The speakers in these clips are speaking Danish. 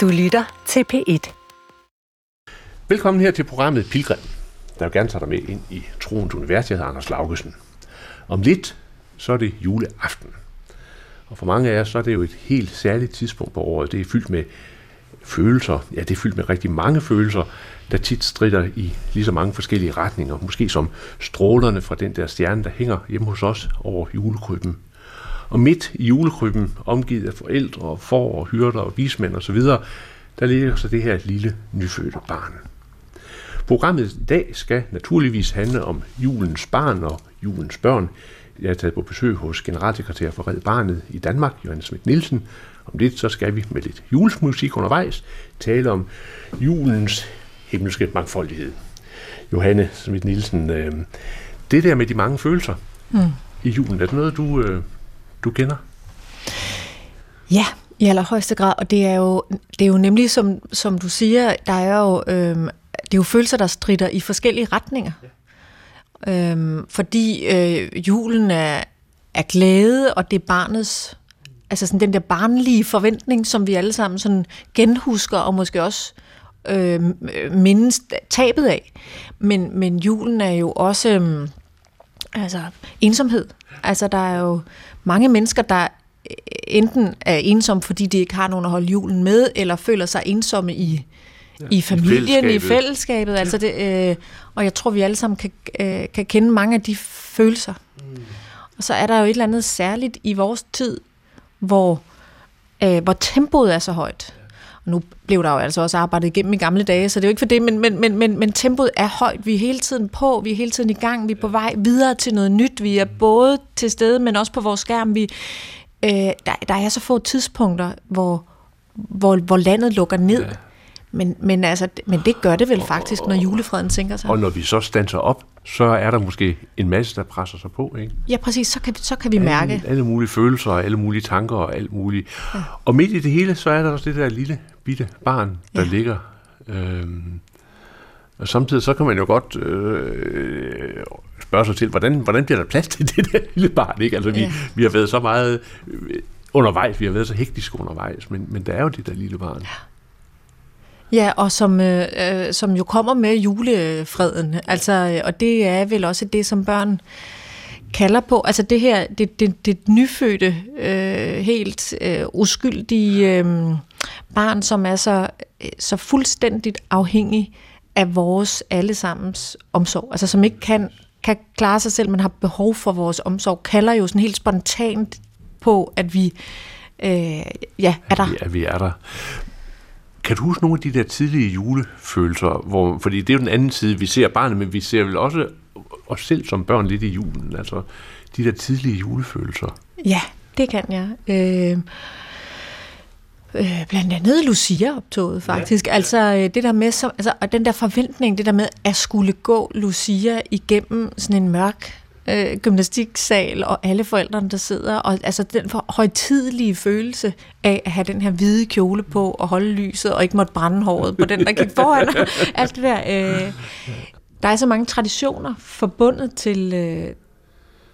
Du lytter til P1. Velkommen her til programmet Pilgrim, der vil gerne tage dig med ind i troens univers. Jeg hedder Anders Laugesen. Om lidt, så er det juleaften. Og for mange af os, så er det jo et helt særligt tidspunkt på året. Det er fyldt med følelser. Ja, det er fyldt med rigtig mange følelser, der tit strider i lige så mange forskellige retninger. Måske som strålerne fra den der stjerne, der hænger hjemme hos os over julekrybben. Og midt i julekrybben, omgivet af forældre, og får, og hyrder og vismænd osv., der ligger så det her lille nyfødte barn. Programmet i dag skal naturligvis handle om julens barn og julens børn. Jeg er taget på besøg hos generalsekretær for Red Barnet i Danmark, Johannes Schmidt Nielsen. Om lidt så skal vi med lidt julesmusik undervejs tale om julens himmelske mangfoldighed. Johanne Schmidt Nielsen, øh, det der med de mange følelser mm. i julen, er det noget, du, øh, du kender? Ja, i allerhøjeste grad, og det er jo, det er jo nemlig, som, som du siger, der er jo, øhm, det er jo følelser, der strider i forskellige retninger. Ja. Øhm, fordi øh, julen er, er glæde, og det er barnets, altså sådan den der barnlige forventning, som vi alle sammen sådan genhusker, og måske også øh, mindes tabet af. Men, men julen er jo også øh, altså ensomhed. Altså der er jo mange mennesker, der enten er ensomme, fordi de ikke har nogen at holde julen med, eller føler sig ensomme i, ja, i familien, i fællesskabet. I fællesskabet. Altså det, øh, og jeg tror, vi alle sammen kan, øh, kan kende mange af de følelser. Mm. Og så er der jo et eller andet særligt i vores tid, hvor, øh, hvor tempoet er så højt. Nu blev der jo altså også arbejdet igennem i gamle dage, så det er jo ikke for det, men, men, men, men, men tempoet er højt. Vi er hele tiden på, vi er hele tiden i gang, vi er på vej videre til noget nyt. Vi er både til stede, men også på vores skærm. Vi, øh, der, der er så få tidspunkter, hvor, hvor, hvor landet lukker ned. Ja. Men, men, altså, men det gør det vel faktisk, når julefreden tænker sig. Og når vi så standser op, så er der måske en masse, der presser sig på. Ikke? Ja, præcis. Så kan, så kan vi alle, mærke. Alle mulige følelser, alle mulige tanker og alt muligt. Ja. Og midt i det hele, så er der også det der lille, bitte barn, der ja. ligger. Øhm, og samtidig så kan man jo godt øh, spørge sig til, hvordan, hvordan bliver der plads til det der lille barn? Ikke? Altså, vi, ja. vi har været så meget øh, undervejs, vi har været så hektisk undervejs, men, men der er jo det der lille barn. Ja. Ja, og som, øh, øh, som jo kommer med julefreden. Altså, og det er vel også det, som børn kalder på. Altså det her, det, det, det nyfødte, øh, helt øh, uskyldige øh, barn, som er så, så fuldstændigt afhængig af vores allesammens omsorg. Altså som ikke kan, kan klare sig selv, men har behov for vores omsorg, kalder jo sådan helt spontant på, at vi øh, ja, er der. At vi er der. Kan du huske nogle af de der tidlige julefølelser? Hvor, fordi det er jo den anden side, vi ser barnet, men vi ser vel også os selv som børn lidt i julen. Altså de der tidlige julefølelser. Ja, det kan jeg. Øh, øh, blandt andet Lucia-optoget faktisk. Ja. Altså øh, det der med, så, altså, og den der forventning, det der med at skulle gå Lucia igennem sådan en mørk øh, gymnastiksal, og alle forældrene, der sidder, og altså den for højtidlige følelse af at have den her hvide kjole på, og holde lyset, og ikke måtte brænde håret på den, der gik foran. Alt det der. Øh, der er så mange traditioner forbundet til, øh,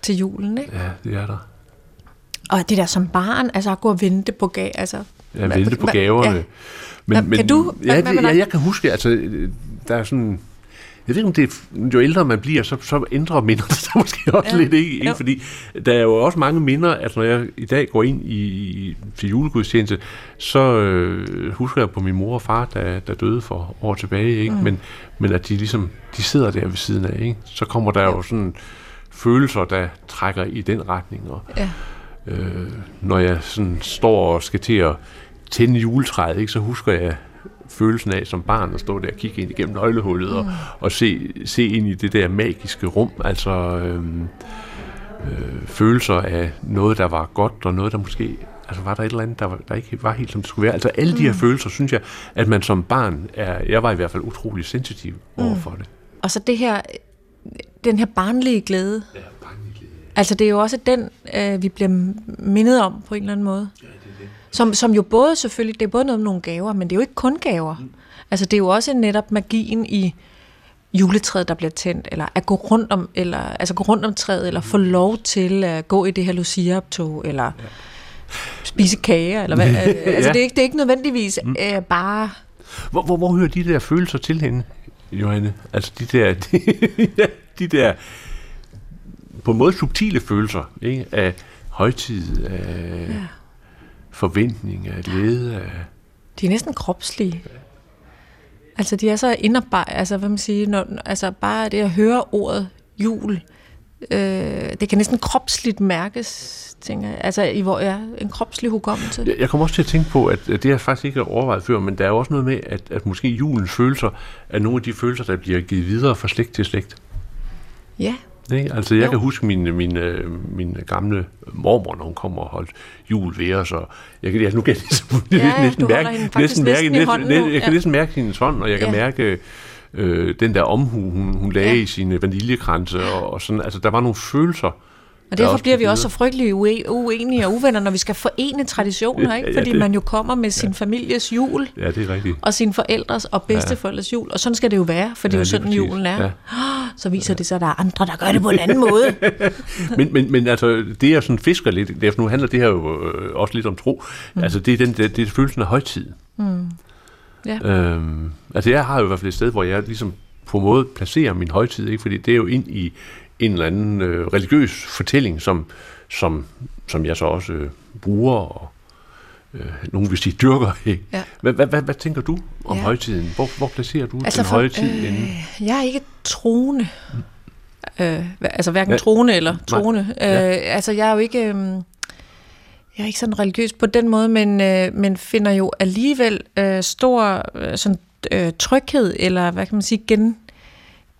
til julen, ikke? Ja, det er der. Og det der som barn, altså at gå og vente på gaver, altså... Ja, vente på gaverne. Ja. Men, men, kan du? Ja, det, ja, jeg kan huske, altså, der er sådan jeg ved ikke, om det er, jo ældre man bliver, så, så ændrer minderne sig måske også ja. lidt, ikke? ikke? Fordi der er jo også mange minder, altså når jeg i dag går ind i, til julegudstjeneste, så øh, husker jeg på min mor og far, der, der døde for år tilbage, ikke? Mm. Men, men at de ligesom, de sidder der ved siden af, ikke? Så kommer der ja. jo sådan følelser, der trækker i den retning, og ja. øh, når jeg sådan står og skal til at tænde juletræet, ikke, så husker jeg følelsen af som barn at stå der og kigge ind igennem nøglehullet mm. og, og se, se ind i det der magiske rum, altså øhm, øh, følelser af noget, der var godt, og noget, der måske altså var der et eller andet, der, var, der ikke var helt som det skulle være. Altså alle de her mm. følelser, synes jeg, at man som barn er, jeg var i hvert fald utrolig sensitiv mm. overfor det. Og så det her, den her barnlige glæde. Ja, barnlige glæde. Altså det er jo også den, øh, vi bliver mindet om på en eller anden måde. Ja, som, som jo både selvfølgelig, det er både noget med nogle gaver, men det er jo ikke kun gaver. Mm. Altså det er jo også netop magien i juletræet, der bliver tændt, eller at gå rundt om, eller, altså gå rundt om træet, eller få lov til at gå i det her Lucia-optog, eller spise kager, eller hvad? altså, ja. det, er ikke, det er ikke nødvendigvis mm. øh, bare... Hvor, hvor, hvor hører de der følelser til hende, Johanne? Altså de der, de, de der på en måde subtile følelser ikke? af højtid, af ja. Forventning, af glæde. Af... De er næsten kropslige. Altså de er så indarbejdet, altså hvad man siger, når, altså bare det at høre ordet jul, øh, det kan næsten kropsligt mærkes, tænker jeg. Altså, i hvor ja, en kropslig hukommelse. Jeg, kommer også til at tænke på, at det har jeg faktisk ikke overvejet før, men der er også noget med, at, at måske julens følelser er nogle af de følelser, der bliver givet videre fra slægt til slægt. Ja. Ikke? Altså, jeg jo. kan huske min, min, min gamle mormor, når hun kom og holdt jul ved os, og jeg kan, altså, nu kan jeg ligesom, ja, næsten, mærke, næsten, mærke, næsten, næsten, jeg kan næsten mærke hendes hånd, og jeg kan ja. mærke øh, den der omhu, hun, hun lagde ja. i sine vaniljekranse, og, og sådan, altså, der var nogle følelser, og derfor bliver vi også så frygtelig uenige og uvenner, når vi skal forene traditioner, ikke? fordi ja, det, man jo kommer med sin ja. families jul, ja, det er rigtigt. og sin forældres og bedsteforældres jul, og sådan skal det jo være, for det er jo sådan præcis. julen er. Ja. Så viser ja. det sig, at der er andre, der gør det på en anden måde. men, men, men altså, det er sådan fisker lidt, det er, nu handler det her jo øh, også lidt om tro, mm. altså det er, den, det, det er følelsen af højtid. Mm. Ja. Øhm, altså jeg har jo i hvert fald et sted, hvor jeg ligesom på en måde placerer min højtid, ikke? fordi det er jo ind i en eller anden øh, religiøs fortælling, som, som, som jeg så også øh, bruger og øh, nogen vil sige dyrker. Ikke? Ja. Hvad, hvad, hvad, hvad tænker du om ja. højtiden? Hvor, hvor placerer du altså den for, højtid øh, inde? Jeg er ikke troende. Mm. Øh, altså hverken ja. troende eller troende. Øh, ja. altså jeg er jo ikke... Øh, jeg er ikke sådan religiøs på den måde, men, øh, men finder jo alligevel øh, stor øh, sådan, øh, tryghed, eller hvad kan man sige, gen,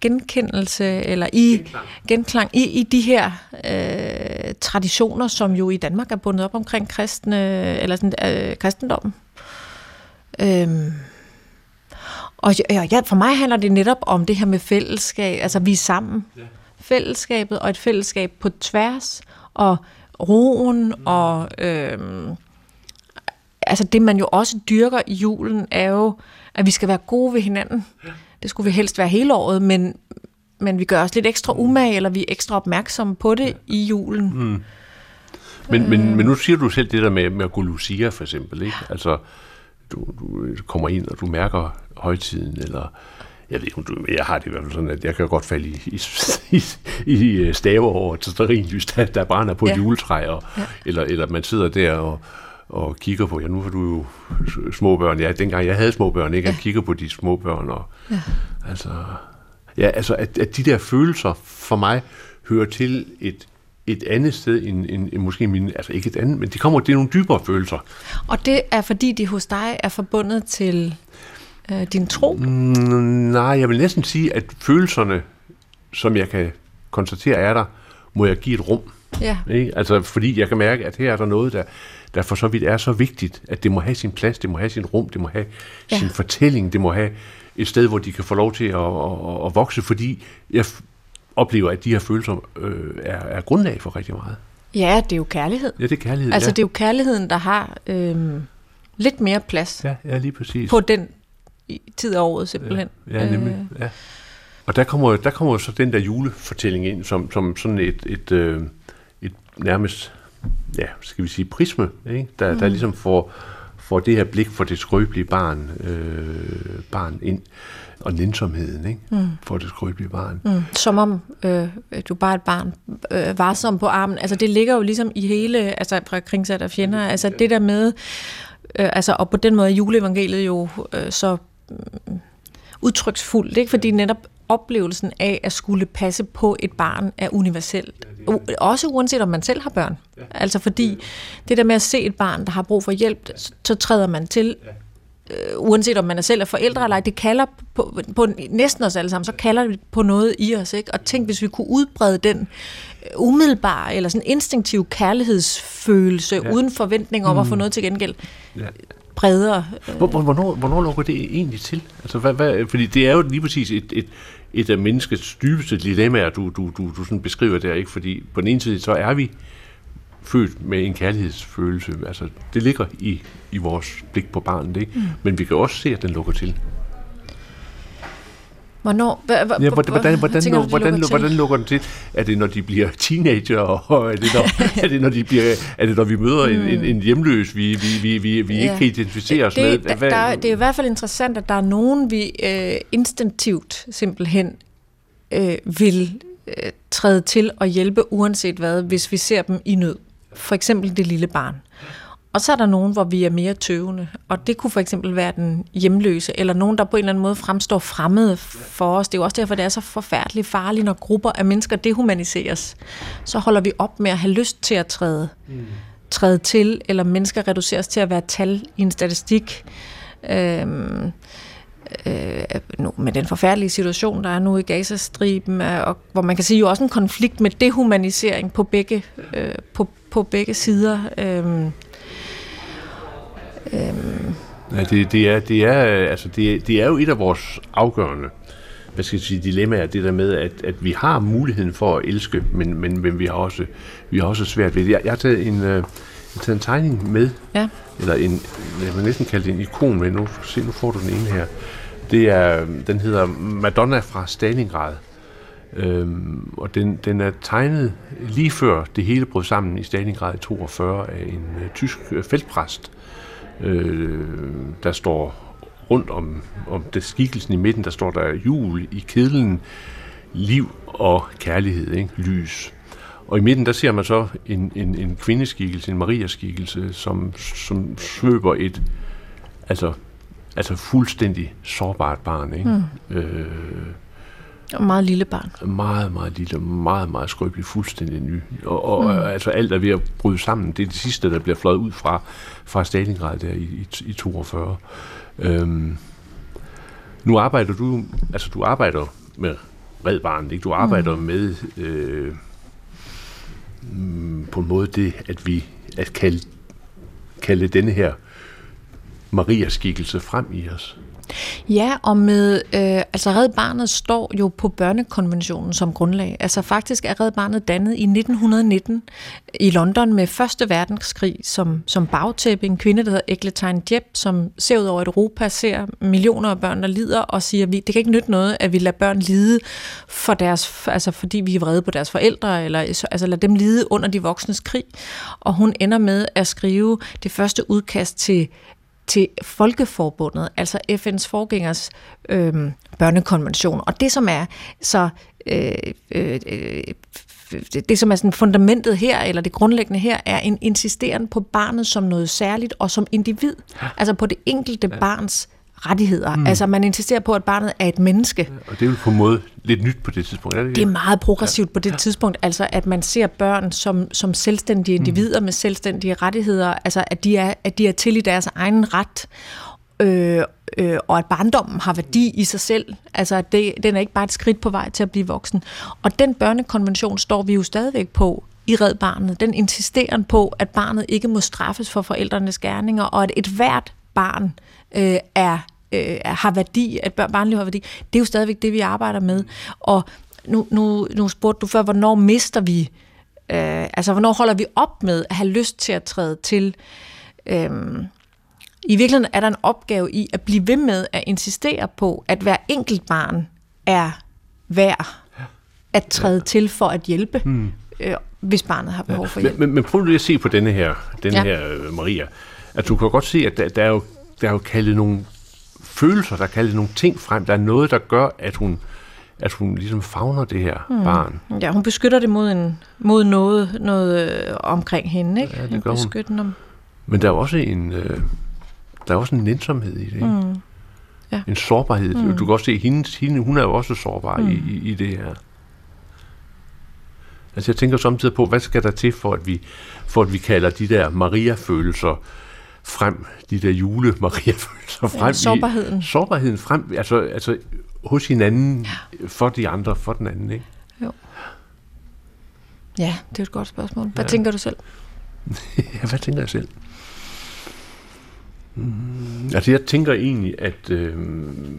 genkendelse eller i genklang, genklang i, i de her øh, traditioner, som jo i Danmark er bundet op omkring kristne, eller sådan, øh, kristendommen. Øhm, og ja, for mig handler det netop om det her med fællesskab, altså vi er sammen. Ja. Fællesskabet og et fællesskab på tværs, og roen, mm. og øhm, altså det man jo også dyrker i julen, er jo, at vi skal være gode ved hinanden. Ja det skulle vi helst være hele året, men, men vi gør os lidt ekstra umage, eller vi er ekstra opmærksomme på det ja. i julen. Mm. Men, øh. men, men nu siger du selv det der med, med at gå Lucia for eksempel, ikke? Altså, du, du kommer ind, og du mærker højtiden, eller jeg ved du, jeg har det i hvert fald sådan, at jeg kan godt falde i, i, i, i øh, staver over til sterinlys, der, der brænder på ja. et juletræ, og, ja. eller, eller man sidder der og, og kigger på, ja nu har du jo små børn, ja dengang jeg havde små børn, ikke, ja. jeg kigger på de små børn, og ja. altså, ja, altså at, at de der følelser for mig hører til et, et andet sted end, end, end måske min, altså ikke et andet, men de kommer, det er nogle dybere følelser. Og det er fordi, de hos dig er forbundet til øh, din tro? Mm, nej, jeg vil næsten sige, at følelserne, som jeg kan konstatere er der, må jeg give et rum. Ja. Ikke? Altså, fordi jeg kan mærke, at her er der noget, der, der for så vidt er så vigtigt, at det må have sin plads, det må have sin rum, det må have ja. sin fortælling, det må have et sted, hvor de kan få lov til at, at, at vokse, fordi jeg oplever, at de her følelser øh, er, er grundlag for rigtig meget. Ja, det er jo kærlighed. Ja, det er kærlighed, Altså, ja. det er jo kærligheden, der har øh, lidt mere plads. Ja, ja, lige præcis. På den tid af året, simpelthen. Ja, ja nemlig, øh. ja. Og der kommer, der kommer så den der julefortælling ind, som, som sådan et, et, øh, et nærmest ja, skal vi sige, prisme, ikke? Der, mm. der ligesom får, får det her blik for det skrøbelige barn, øh, barn ind, og nænsomheden ikke? Mm. for det skrøbelige barn. Mm. Som om øh, du bare er et barn, øh, varsom på armen. Altså det ligger jo ligesom i hele, altså fra kringsat af fjender, altså det der med, øh, altså og på den måde er juleevangeliet jo øh, så øh, udtryksfuldt, ikke? fordi netop oplevelsen af at skulle passe på et barn er universelt. Også uanset om man selv har børn. Altså fordi det der med at se et barn, der har brug for hjælp, så træder man til, øh, uanset om man er selv er forældre eller ej, det kalder på, på næsten os alle sammen, så kalder det på noget i os. Ikke? Og tænk, hvis vi kunne udbrede den øh, umiddelbare eller sådan instinktiv kærlighedsfølelse, ja. uden forventning om mm. at få noget til gengæld. Ja bredere. Hvornår, hvornår lukker det egentlig til? Altså, hvad, hvad, fordi det er jo lige præcis et, et, et af menneskets dybeste dilemmaer, du, du, du, du sådan beskriver der, ikke? Fordi på den ene side, så er vi født med en kærlighedsfølelse. Altså, det ligger i, i vores blik på barnet, ikke? Mm. Men vi kan også se, at den lukker til. Hvornår? Hva, hva, ja, hvordan, hvordan, hvordan, tænker, du, hvordan, lukker, hvordan lukker den til? Er det, når de bliver teenager, og er det, når, er det, når, de bliver, er det, når vi møder mm. en, en, en hjemløs, vi, vi, vi, vi, vi ja. ikke kan identificere os det, med? Hvad? Der, det er i hvert fald interessant, at der er nogen, vi øh, instinktivt simpelthen øh, vil øh, træde til og hjælpe uanset hvad, hvis vi ser dem i nød. For eksempel det lille barn. Og så er der nogen, hvor vi er mere tøvende, og det kunne for eksempel være den hjemløse, eller nogen, der på en eller anden måde fremstår fremmede for os. Det er jo også derfor, det er så forfærdeligt farligt, når grupper af mennesker dehumaniseres. Så holder vi op med at have lyst til at træde, mm. træde til, eller mennesker reduceres til at være tal i en statistik. Øhm, øh, nu, med den forfærdelige situation, der er nu i Gazastriben, og hvor man kan sige jo også en konflikt med dehumanisering på begge, øh, på, på begge sider. Øh, Øhm. Ja, det, det, er, det, er, altså det, det er jo et af vores afgørende hvad skal jeg sige, dilemmaer, det der med, at, at vi har muligheden for at elske, men, men, men vi, har også, vi har også svært ved det. Jeg, jeg har taget en, øh, taget en tegning med, ja. eller en, jeg vil næsten kalde det en ikon med, nu, se, nu får du den ene her. Det er, den hedder Madonna fra Stalingrad, øhm, og den, den er tegnet lige før det hele brød sammen i Stalingrad i 42 af en uh, tysk feltpræst, Øh, der står rundt om, om det skikkelsen i midten, der står der jul i kedlen, liv og kærlighed, ikke? lys. Og i midten, der ser man så en, en, en kvindeskikkelse, en Maria-skikkelse, som, som svøber et altså, altså fuldstændig sårbart barn. Ikke? Mm. Øh, og meget lille barn. Meget, meget lille, meget, meget skrøbelig, fuldstændig ny. Og, og mm. altså alt er ved at bryde sammen. Det er det sidste, der bliver fløjet ud fra, fra Stalingrad der i, i, i 42. Øhm, nu arbejder du, altså du arbejder med Red Barnet, ikke? Du arbejder mm. med øh, mm, på en måde det, at vi at kalde, kalde denne her Maria-skikkelse frem i os. Ja, og med, øh, altså Red Barnet står jo på børnekonventionen som grundlag. Altså faktisk er Red Barnet dannet i 1919 i London med Første Verdenskrig som, som bagtæppe. En kvinde, der hedder Egletine Jeb, som ser ud over Europa, ser millioner af børn, der lider, og siger, at det kan ikke nytte noget, at vi lader børn lide, for deres, altså fordi vi er vrede på deres forældre, eller altså lad dem lide under de voksnes krig. Og hun ender med at skrive det første udkast til til Folkeforbundet, altså FN's forgængers øh, børnekonvention. Og det, som er så øh, øh, det, som er sådan fundamentet her, eller det grundlæggende her, er en insisteren på barnet som noget særligt og som individ. Ja. Altså på det enkelte ja. barns rettigheder. Mm. Altså man insisterer på, at barnet er et menneske. Og det er jo på en måde lidt nyt på det tidspunkt. Er det, det er meget progressivt ja. på det ja. tidspunkt. Altså at man ser børn som, som selvstændige mm. individer mm. med selvstændige rettigheder. Altså at de er, at de er til i deres egen ret. Øh, øh, og at barndommen har værdi i sig selv. Altså, det, den er ikke bare et skridt på vej til at blive voksen. Og den børnekonvention står vi jo stadigvæk på i Red Barnet. Den insisterer på, at barnet ikke må straffes for forældrenes gerninger, og at et hvert barn øh, er, øh, har værdi, at barnliv har værdi, det er jo stadigvæk det, vi arbejder med. Og nu, nu, nu spurgte du før, hvornår mister vi, øh, altså hvornår holder vi op med at have lyst til at træde til. Øh, I virkeligheden er der en opgave i at blive ved med at insistere på, at hver enkelt barn er værd at træde til for at hjælpe, mm. øh, hvis barnet har behov for hjælp. Men, men, men prøv lige at se på denne her, denne ja. her Maria. At du kan godt se, at der, der er jo der er jo kaldet nogle følelser, der er kaldet nogle ting frem. Der er noget, der gør, at hun, at hun ligesom fagner det her mm. barn. Ja, hun beskytter det mod, en, mod noget, noget øh, omkring hende, ikke? Ja, det gør hun. hun. Om... Men der er også en, øh, der er også en nænsomhed i det, ikke? Mm. Ja. En sårbarhed. Mm. Du kan også se, hende, hende, hun er jo også sårbar mm. i, i, i det her. Altså jeg tænker samtidig på, hvad skal der til for, at vi, for at vi kalder de der Maria-følelser frem, de der jule maria følelser frem. Ja, sårbarheden. I, sårbarheden frem, altså, altså hos hinanden, ja. for de andre, for den anden, ikke? Jo. Ja, det er et godt spørgsmål. Hvad ja. tænker du selv? ja, hvad tænker jeg selv? Mm, altså, jeg tænker egentlig, at, øh,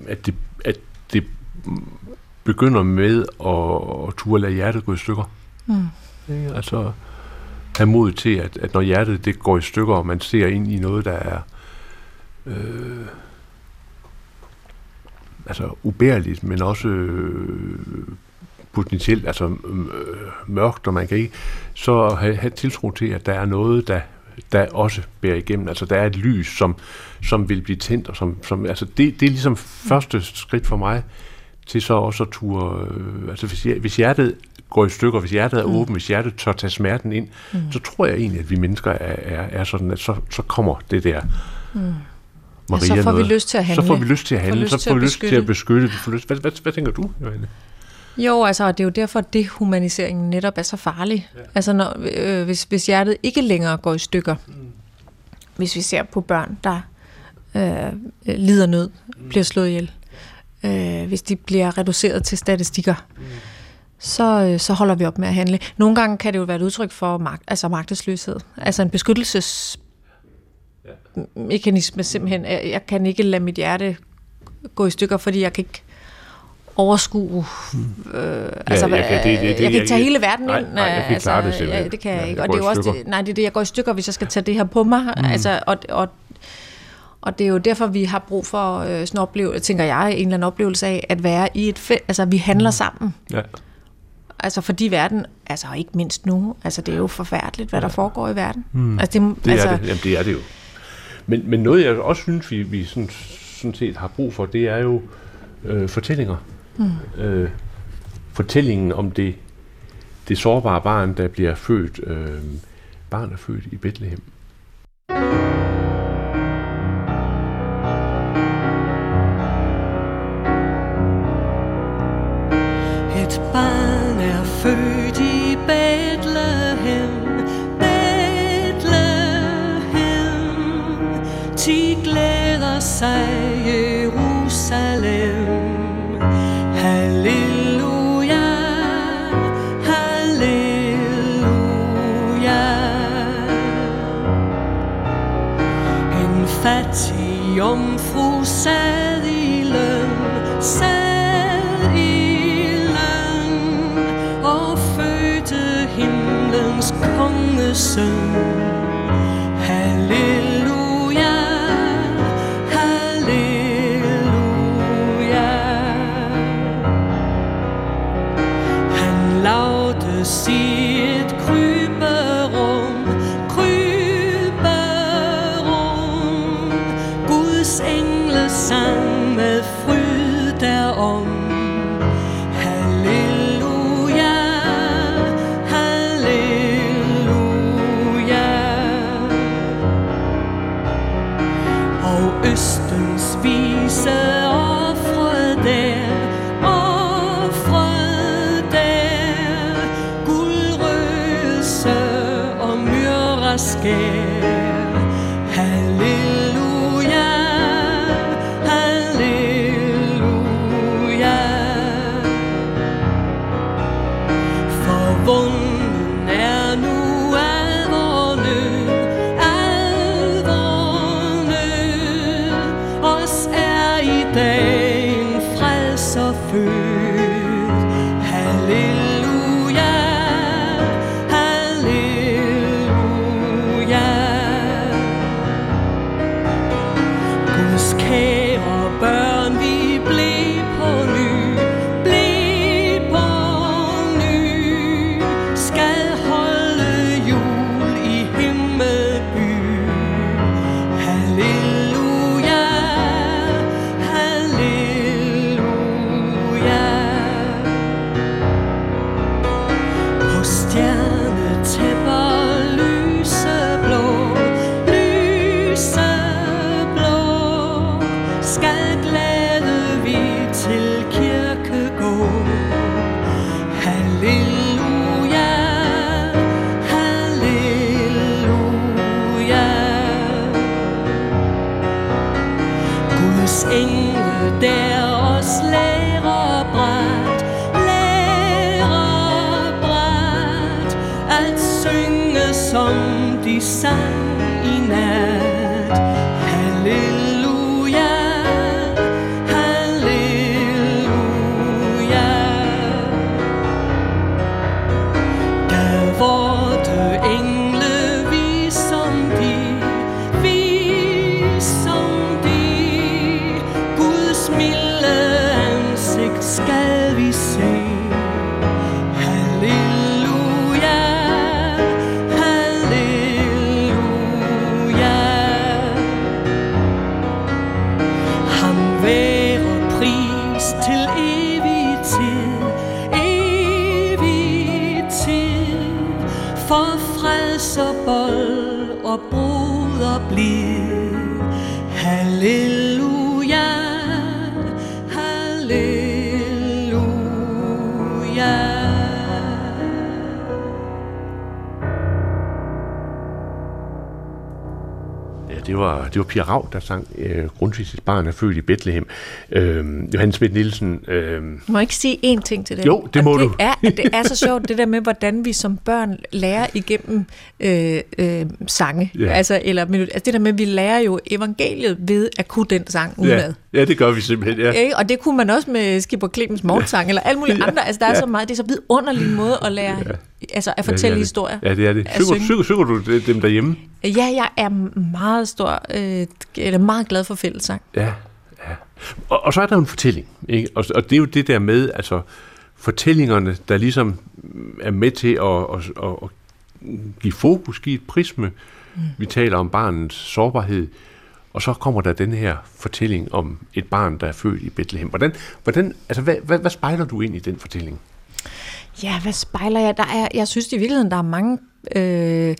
at, det, at det begynder med at, at turde lade hjertet gå i stykker. Mm. Ja, altså, have mod til, at, at når hjertet det går i stykker, og man ser ind i noget, der er øh, altså ubærligt, men også øh, potentielt altså, øh, mørkt, og man kan ikke så have, have tiltro til, at der er noget, der, der også bærer igennem. Altså der er et lys, som, som vil blive tændt, og som, som altså det, det er ligesom første skridt for mig til så også at ture, øh, altså hvis, hvis hjertet går i stykker, hvis hjertet er mm. åbent, hvis hjertet tør tage smerten ind, mm. så tror jeg egentlig, at vi mennesker er, er, er sådan, at så, så kommer det der mm. Maria ja, så får noget. vi lyst til at handle. Så får vi lyst til at handle, så får vi lyst til at beskytte. Vi får lyst, hvad, hvad, hvad tænker du, Johanne? Jo, altså, det er jo derfor, at dehumaniseringen netop er så farlig. Ja. Altså, når, øh, hvis, hvis hjertet ikke længere går i stykker, mm. hvis vi ser på børn, der øh, lider nød, mm. bliver slået ihjel, øh, hvis de bliver reduceret til statistikker, mm. Så, øh, så holder vi op med at handle. Nogle gange kan det jo være et udtryk for magt, altså magtesløshed, altså en beskyttelses mekanisme simpelthen. Jeg, jeg kan ikke lade mit hjerte gå i stykker, fordi jeg kan ikke overskue. Øh, ja, altså, jeg kan, det, det, det, jeg kan ikke tage hele verden nej, ind. Nej, jeg kan altså, klare det simpelthen. Ja, det kan jeg ikke. Og det er jo også, nej, det er det, jeg går i stykker, hvis jeg skal tage det her på mig. Mm. Altså, og, og, og det er jo derfor, vi har brug for øh, sådan en oplevelse, tænker jeg, en eller anden oplevelse af, at være i et fælt, altså vi handler mm. sammen. Ja. Altså fordi verden, altså ikke mindst nu, altså det er jo forfærdeligt, hvad ja. der foregår i verden. Mm. Altså, det, det, altså, er det. Jamen, det er det jo. Men, men noget, jeg også synes, vi, vi sådan, sådan set har brug for, det er jo øh, fortællinger. Mm. Øh, fortællingen om det, det sårbare barn, der bliver født. Øh, barn er født i Bethlehem. Et barn sig Jerusalem. Halleluja, halleluja. En fattig jomfru sad i løn, sad i løn og fødte himlens kongesøn. Pia Rav, der sang øh, Grundtvigs barn er født i Bethlehem. Øh, Johannes Schmidt Nielsen. Øh, må ikke sige én ting til det. Jo, det må og du. det Er, det er så sjovt, det der med, hvordan vi som børn lærer igennem øh, øh, sange. Ja. Altså, eller, altså det der med, at vi lærer jo evangeliet ved at kunne den sang ja, udenad. ja, det gør vi simpelthen. Ja. Ikke? Og det kunne man også med Skipper Clemens morgensang, eller alle mulige andre. Altså, der er så meget, det er så vidunderlig måde at lære, altså at fortælle ja, det er historier. Ja, det er det. Synger, synge. synger, synger du det- dem derhjemme? Ja, jeg er meget stor, øh, eller meget glad for fællessang. Ja, ja. Og, og så er der en fortælling, ikke? Og, og det er jo det der med, altså fortællingerne, der ligesom er med til at, at, at, at give fokus, give et prisme. Mm. Vi taler om barnets sårbarhed, og så kommer der den her fortælling om et barn, der er født i Bethlehem. Hvordan, hvordan, altså, hvad, hvad, hvad spejler du ind i den fortælling? Ja, hvad spejler jeg? Der er, jeg synes i virkeligheden, der er mange øh,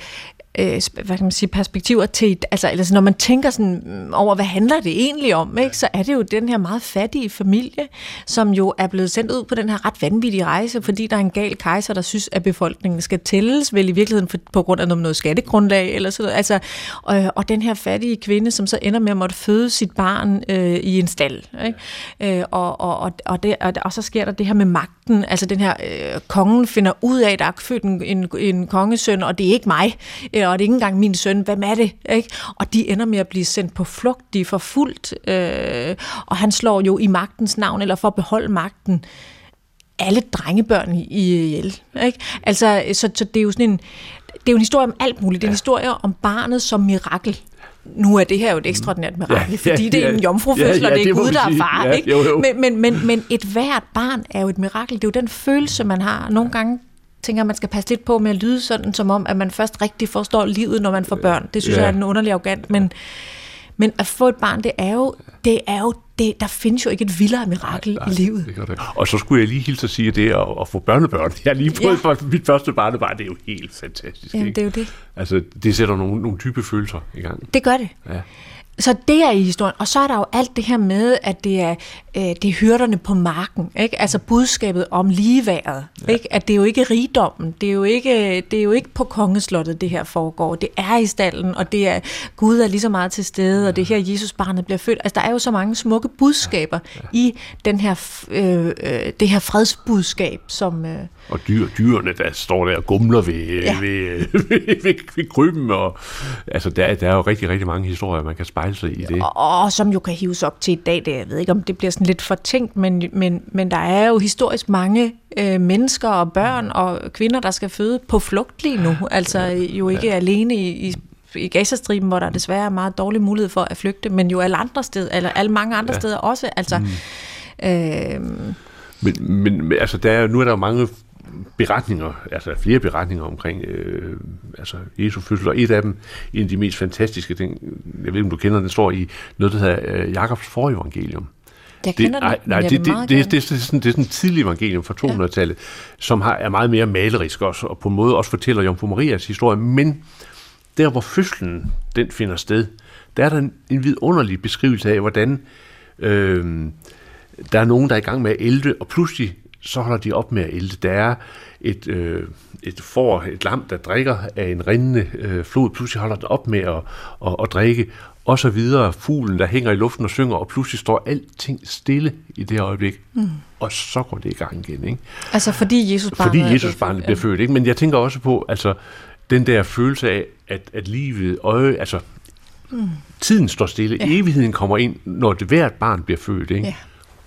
øh, hvad kan man sige, perspektiver til, altså, altså når man tænker sådan mm, over, hvad handler det egentlig om, ikke? så er det jo den her meget fattige familie, som jo er blevet sendt ud på den her ret vanvittige rejse, fordi der er en gal kejser, der synes, at befolkningen skal tælles, vel i virkeligheden for, på grund af noget, noget skattegrundlag, eller sådan noget. Altså, og, og den her fattige kvinde, som så ender med at måtte føde sit barn øh, i en stald. Ikke? Øh, og, og, og, og, det, og, og så sker der det her med magten, altså den her øh, kongen finder ud af, at der er født en, en, en kongesøn, og det er ikke mig, øh, og det er ikke engang min søn, hvem er det? Ikke? Og de ender med at blive sendt på flugt, de er forfulgt, øh, og han slår jo i magtens navn, eller for at beholde magten, alle drengebørn i ihjel. Ikke? Altså, så, så det er jo sådan en, det er jo en historie om alt muligt. Det er en historie om barnet som mirakel. Nu er det her jo et ekstraordinært mirakel, Ja, fordi ja, det er en ja. jomfrufødsel, Ja, ja, og det er det Gud, der er far. Ja, ikke? jo, jo. Men, men, men, men et hvert barn er jo et mirakel. Det er jo den følelse, man har. Nogle gange tænker jeg, man skal passe lidt på med at lyde sådan, som om, at man først rigtig forstår livet, når man får børn. Det synes Ja. jeg er en underlig arrogant, men, men at få et barn, det er jo, det er jo det, der findes jo ikke et vildere mirakel i livet. Det det. Og så skulle jeg lige hilse at sige, at det at, at få børnebørn, jeg har lige fået Ja. for mit første barnebarn, det er jo helt fantastisk. Jamen, ikke? det er jo det. Altså, det sætter nogle, nogle type følelser i gang. Det gør det. Ja. Så det er i historien. Og så er der jo alt det her med, at det er, øh, det er hyrderne på marken. Ikke? Altså budskabet om ligeværet. Ja. Ikke? At det er jo ikke rigdommen. Det er jo ikke, det er jo ikke på kongeslottet, det her foregår. Det er i stallen, og det er Gud er lige så meget til stede, ja. og det er her, Jesus barnet bliver født. Altså, der er jo så mange smukke budskaber ja. Ja. i den her, øh, øh, det her fredsbudskab, som... Øh, Og dyr, dyrene, der står der og gumler ved, Ja. ja. ved, ved, ved, ved krybben. Og, altså, der, der er jo rigtig, rigtig mange historier, man kan spejle sig i det. og, og som jo kan hives op til i dag. Det, jeg ved ikke, om det bliver sådan lidt for tænkt, men, men, men der er jo historisk mange øh, mennesker og børn og kvinder, der skal føde på flugt lige nu. Altså jo ikke alene i, i i Gazastriben, hvor der desværre er meget dårlig mulighed for at flygte, men jo alle andre steder, eller alle mange andre ja. steder også. Altså, mm. øh, Men, men men, altså, der er, nu er der jo mange beretninger, altså flere beretninger omkring øh, altså Jesu fødsel, og et af dem, en af de mest fantastiske ting, jeg ved ikke, om du kender, den står i noget, der hedder øh, Jakobs forevangelium. jeg kender nej, det, nej, det, det, det, det, det, er sådan, det er sådan et tidligt evangelium fra 200-tallet, som har, er meget mere malerisk også, og på en måde også fortæller Jomfru Marias historie, men der hvor fødslen den finder sted, der er der en, en vidunderlig beskrivelse af, hvordan øh, der er nogen, der er i gang med at ælte, og pludselig så holder de op med at ælte. Der er et, øh, et får, et lam, der drikker af en rindende øh, flod, pludselig holder den op med at, at, at drikke, og så videre. Fuglen, der hænger i luften og synger, og pludselig står alting stille i det øjeblik. Mm. Og så går det i gang igen, ikke? Altså fordi Jesus barnet Fordi Jesus barnet bliver født, ikke? Men jeg tænker også på, altså, den der følelse af, at, at livet, øje, altså, mm. tiden står stille, ja. evigheden kommer ind, når det hvert barn bliver født, ikke? Ja.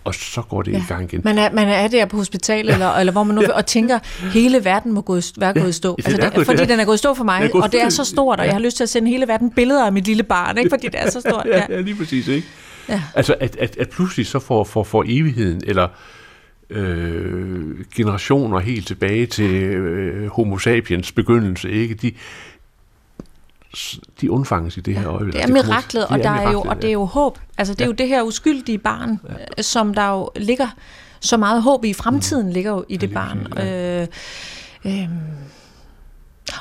Og så går det ja. i gang igen. Man er, man er der på hospitalet, eller, eller hvor man nu og tænker, hele verden må gå, være gået i stå. Ja, Altså, det, fordi ja. den er gået i stå for mig, og det er så stort, og ja. jeg har lyst til at sende hele verden billeder af mit lille barn, ikke? fordi det er så stort. ja, Ja. ja, lige præcis, ikke? Ja. Altså, at, at, at pludselig så får, får, får evigheden, eller øh, generationer helt tilbage til øh, homo sapiens begyndelse, ikke? De, de undfanges i det her øjeblik. Det er kommer- miraklet, og, der er jo, og det er jo håb. Altså, det er jo det her uskyldige barn, ja. som der jo ligger så meget håb i. Fremtiden ligger jo i det barn. præcis, Øh, øh,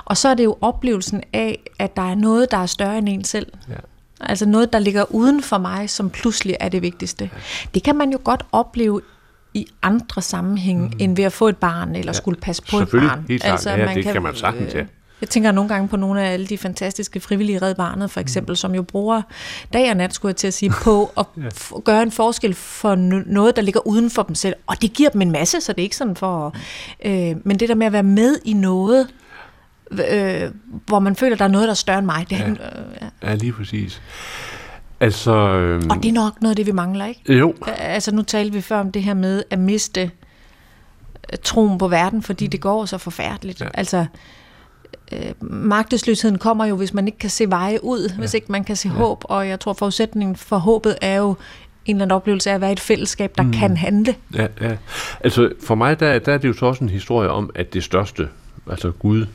Og så er det jo oplevelsen af, at der er noget, der er større end en selv. Ja. Altså noget, der ligger uden for mig, som pludselig er det vigtigste. Det kan man jo godt opleve i andre sammenhænge, mm. end ved at få et barn, eller ja. skulle passe på et barn. helt klart. Ja, det kan man sagtens, ja. Jeg tænker nogle gange på nogle af alle de fantastiske frivillige Red Barnet, for eksempel, mm. som jo bruger dag og nat, skulle jeg til at sige, på at ja. f- gøre en forskel for noget, der ligger uden for dem selv. Og det giver dem en masse, så det er ikke sådan for... Øh, men det der med at være med i noget, øh, hvor man føler, der er noget, der er større end mig. Det er, ja. Øh, ja. ja, lige præcis. Altså, øh, og det er nok noget af det, vi mangler, ikke? Jo. Altså, nu talte vi før om det her med at miste øh, troen på verden, fordi det går så forfærdeligt. Ja. Altså, øh, magtesløsheden kommer jo, hvis man ikke kan se veje ud, ja. hvis ikke man kan se ja. håb, og jeg tror, forudsætningen for håbet er jo en eller anden oplevelse af at være et fællesskab, der mm. kan handle. Ja, ja. Altså, for mig, der, der er det jo så også en historie om, at det største, altså Gud,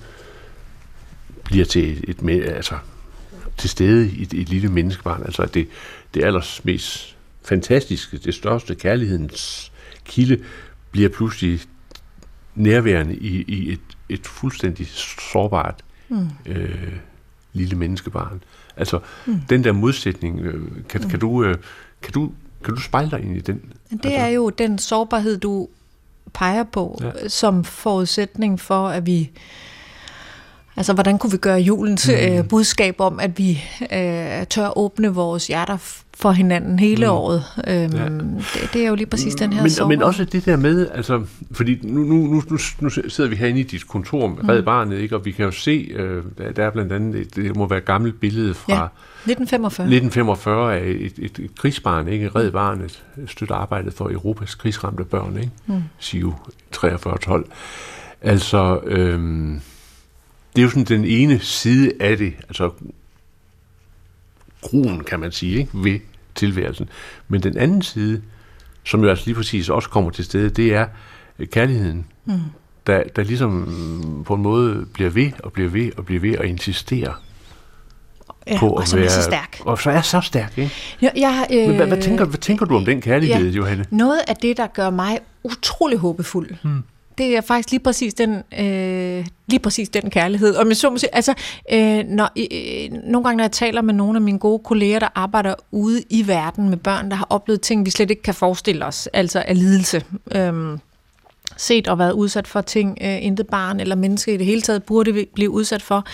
bliver til et, et altså, til stede i et, et lille menneskebarn. Altså at det, det allers mest fantastiske, det største kærlighedens kilde, bliver pludselig nærværende i, i et, et fuldstændig sårbart mm. øh, lille menneskebarn. Altså mm. den der modsætning, øh, kan, mm. kan, du, øh, kan, du, kan du spejle dig ind i den? Det altså, er jo den sårbarhed, du peger på, ja. som forudsætning for, at vi Altså, hvordan kunne vi gøre julens mm. øh, budskab om, at vi øh, tør åbne vores hjerter for hinanden hele mm. året? Øhm, ja. det, det er jo lige præcis den her men, men også det der med, altså, fordi nu, nu, nu, nu, nu sidder vi herinde i dit kontor med mm. Red Barnet, ikke? og vi kan jo se, øh, der er blandt andet, det må være et gammelt billede fra... Ja. 1945. 1945 af et, et, et, krigsbarn, ikke? Red Barnet støtter arbejdet for Europas krigsramte børn, ikke? Mm. SIU 4312. Altså, øhm, det er jo sådan den ene side af det, altså gruen, kan man sige, ikke, ved tilværelsen. Men den anden side, som jo altså lige præcis også kommer til stede, det er kærligheden, mm. der, der ligesom på en måde bliver ved og bliver ved og bliver ved og insisterer ja, på at og være... er så stærk. Og så er så stærk, ikke? Ja, jeg, øh, Men hvad, hvad, tænker, hvad tænker du om den kærlighed, ja, Johanne? Noget af det, der gør mig utrolig håbefuld, mm det er faktisk lige præcis den, øh, lige præcis den kærlighed. Og med så måske, altså, øh, når, øh, nogle gange, når jeg taler med nogle af mine gode kolleger, der arbejder ude i verden med børn, der har oplevet ting, vi slet ikke kan forestille os, altså af lidelse, øh, set og været udsat for ting, øh, intet barn eller menneske i det hele taget burde blive udsat for.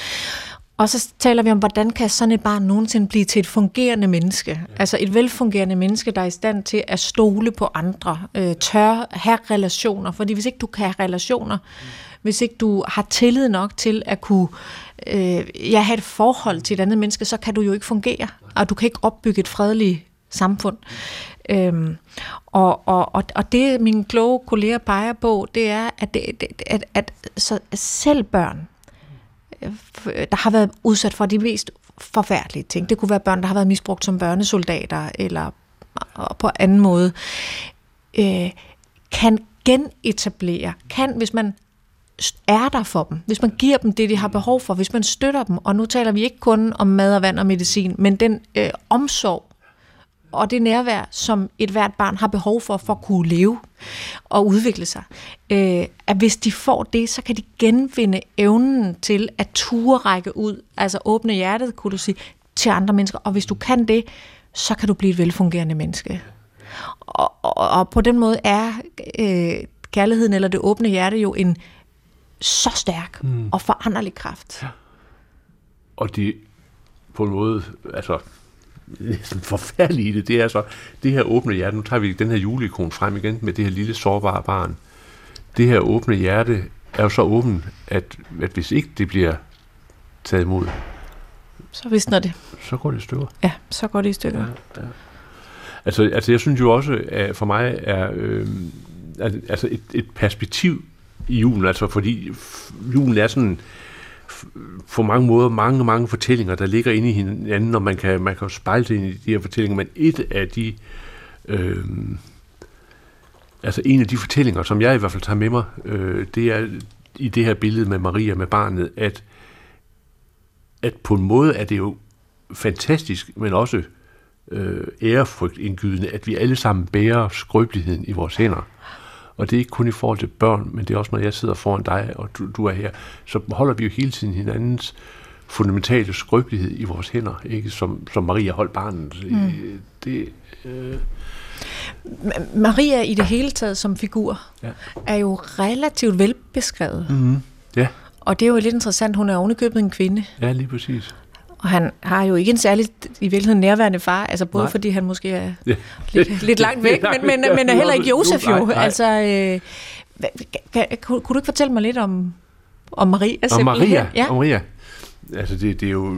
Og så taler vi om, hvordan kan sådan et barn nogensinde blive til et fungerende menneske? Altså et velfungerende menneske, der er i stand til at stole på andre, øh, tør have relationer. Fordi hvis ikke du kan have relationer, mm. hvis ikke du har tillid nok til at kunne øh, ja, have et forhold til et andet menneske, så kan du jo ikke fungere. Og du kan ikke opbygge et fredeligt samfund. Øhm, og, og, og, det mine kloge kolleger peger på, det er, at, det, at, at, at så selv børn, der har været udsat for de mest forfærdelige ting. Det kunne være børn, der har været misbrugt som børnesoldater, eller på anden måde, øh, kan genetablere, kan, hvis man er der for dem, hvis man giver dem det, de har behov for, hvis man støtter dem, og nu taler vi ikke kun om mad og vand og medicin, men den øh, omsorg, og det nærvær, som et hvert barn har behov for, for at kunne leve og udvikle sig. Øh, at hvis de får det, så kan de genvinde evnen til at ture række ud, altså åbne hjertet, kunne du sige, til andre mennesker. Og hvis du kan det, så kan du blive et velfungerende menneske. Og, og, og på den måde er øh, kærligheden eller det åbne hjerte jo en så stærk mm. og foranderlig kraft. Ja. Og det på en måde, altså næsten forfærdelige i det, det er så, det her åbne hjerte, nu tager vi den her juleikon frem igen med det her lille sårbare barn. Det her åbne hjerte er jo så åbent, at, at hvis ikke det bliver taget imod, så visner det. Så går det i stykker. Ja, så går det i stykker. Ja, ja. Altså, altså jeg synes jo også, at for mig er øh, altså et, et perspektiv i julen, altså fordi julen er sådan på mange måder mange, mange fortællinger, der ligger inde i hinanden, og man kan, man kan spejle sig ind i de her fortællinger, men et af de, øh, altså en af de fortællinger, som jeg i hvert fald tager med mig, øh, det er i det her billede med Maria, med barnet, at, at på en måde er det jo fantastisk, men også øh, ærefrygtindgydende, at vi alle sammen bærer skrøbeligheden i vores hænder og det er ikke kun i forhold til børn, men det er også, når jeg sidder foran dig, og du, du er her, så holder vi jo hele tiden hinandens fundamentale skrøbelighed i vores hænder, ikke? Som, som Maria holdt barnet. Mm. Det, øh, Maria i det hele taget som figur ja. er jo relativt velbeskrevet. Mm. Ja. Og det er jo lidt interessant, hun er ovenikøbet en kvinde. Ja, lige præcis. Og han har jo ikke en særlig i virkeligheden nærværende far, altså både Nej. fordi han måske er ja. lidt, lidt langt væk, men, men, men er heller ikke Josef jo. Nej, nej. Altså, øh, kan, kunne, kunne du ikke fortælle mig lidt om, om Maria? Om Maria? Ja. Om Maria? altså det, det er jo,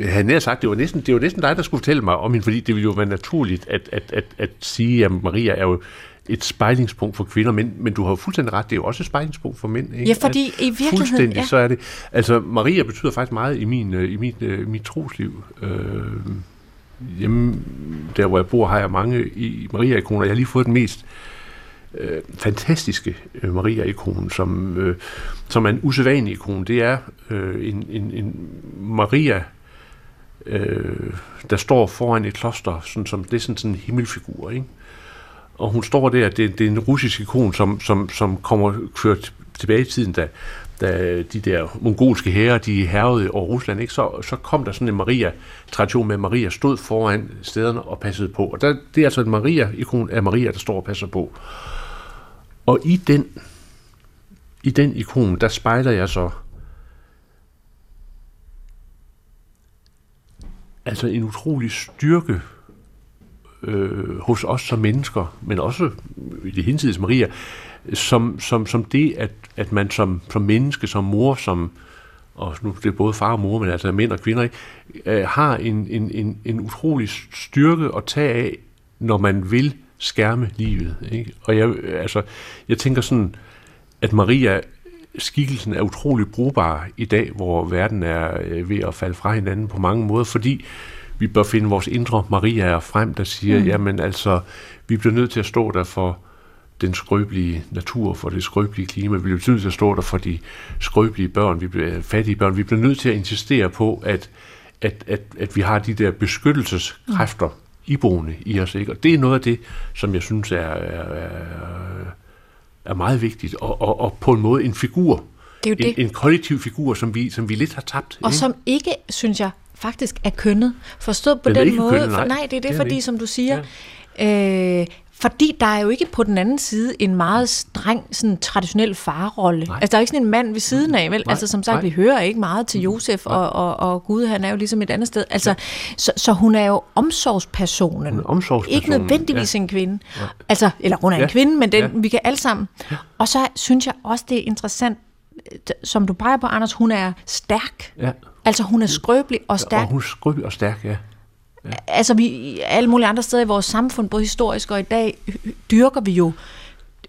jeg havde nær sagt, det var, næsten, det var næsten dig, der skulle fortælle mig om hende, fordi det ville jo være naturligt at, at, at, at sige, at Maria er jo et spejlingspunkt for kvinder, men, men du har jo fuldstændig ret, det er jo også et spejlingspunkt for mænd. Ikke? Ja, fordi i virkeligheden... Fuldstændig, ja. så er det... Altså, Maria betyder faktisk meget i, min, øh, i mit, uh, mit trosliv. Uh, hjemme, der hvor jeg bor, har jeg mange i Maria-ikoner. Jeg har lige fået den mest øh, fantastiske øh, Maria-ikon, som, øh, som er en usædvanlig ikon. Det er øh, en, en, en Maria, øh, der står foran et kloster, sådan, som, det er sådan, sådan en himmelfigur, ikke? Og hun står der, det, det er en russisk ikon, som, som, som kommer kørt tilbage i tiden, da, da de der mongolske herrer, de hervede over Rusland, ikke? Så, så kom der sådan en Maria-tradition med, at Maria stod foran stederne og passede på. Og der, det er altså en Maria-ikon af Maria, der står og passer på. Og i den, i den ikon, der spejler jeg så altså en utrolig styrke øh, hos os som mennesker, men også i det hinsides Maria, som, som, som det, at, at man som, som menneske, som mor, som, og nu det er både far og mor, men altså mænd og kvinder, ikke, øh, har en, en, en, en utrolig styrke at tage af, når man vil skærme livet. Ikke? Og jeg, altså, jeg tænker sådan, at Maria skikkelsen er utrolig brugbar i dag, hvor verden er øh, ved at falde fra hinanden på mange måder, fordi vi bør finde vores indre Maria frem, der siger, mm. jamen altså, vi bliver nødt til at stå der for den skrøbelige natur, for det skrøbelige klima, vi bliver nødt til at stå der for de skrøbelige børn, vi bliver fattige børn, vi bliver nødt til at insistere på, at, at, at, at vi har de der beskyttelseskræfter, mm iboende i os. Ikke? Og det er noget af det, som jeg synes er, er, er meget vigtigt, og, og, og på en måde en figur, det er jo det. En, en kollektiv figur, som vi, som vi lidt har tabt. Og ikke? som ikke, synes jeg, faktisk er kønnet. Forstået på den, den måde. Kønnet, nej. For, nej, det er det, det er fordi, det. som du siger, ja. øh, fordi der er jo ikke på den anden side en meget streng, sådan traditionel farrolle. Altså, der er ikke sådan en mand ved siden af, vel? Nej. Altså, som sagt, Nej. vi hører ikke meget til Josef, og, og, og Gud, han er jo ligesom et andet sted. Altså, ja. så, så hun er jo omsorgspersonen. er omsorgspersonen. Ikke nødvendigvis ja. en kvinde. Ja. Altså, eller hun er ja. en kvinde, men den, ja. vi kan alle sammen. Ja. Og så synes jeg også, det er interessant, som du peger på, Anders, hun er stærk. Ja. Altså, hun er skrøbelig og stærk. Ja, og hun er skrøbelig og stærk, ja. Ja. Altså vi, alle mulige andre steder i vores samfund, både historisk og i dag, dyrker vi jo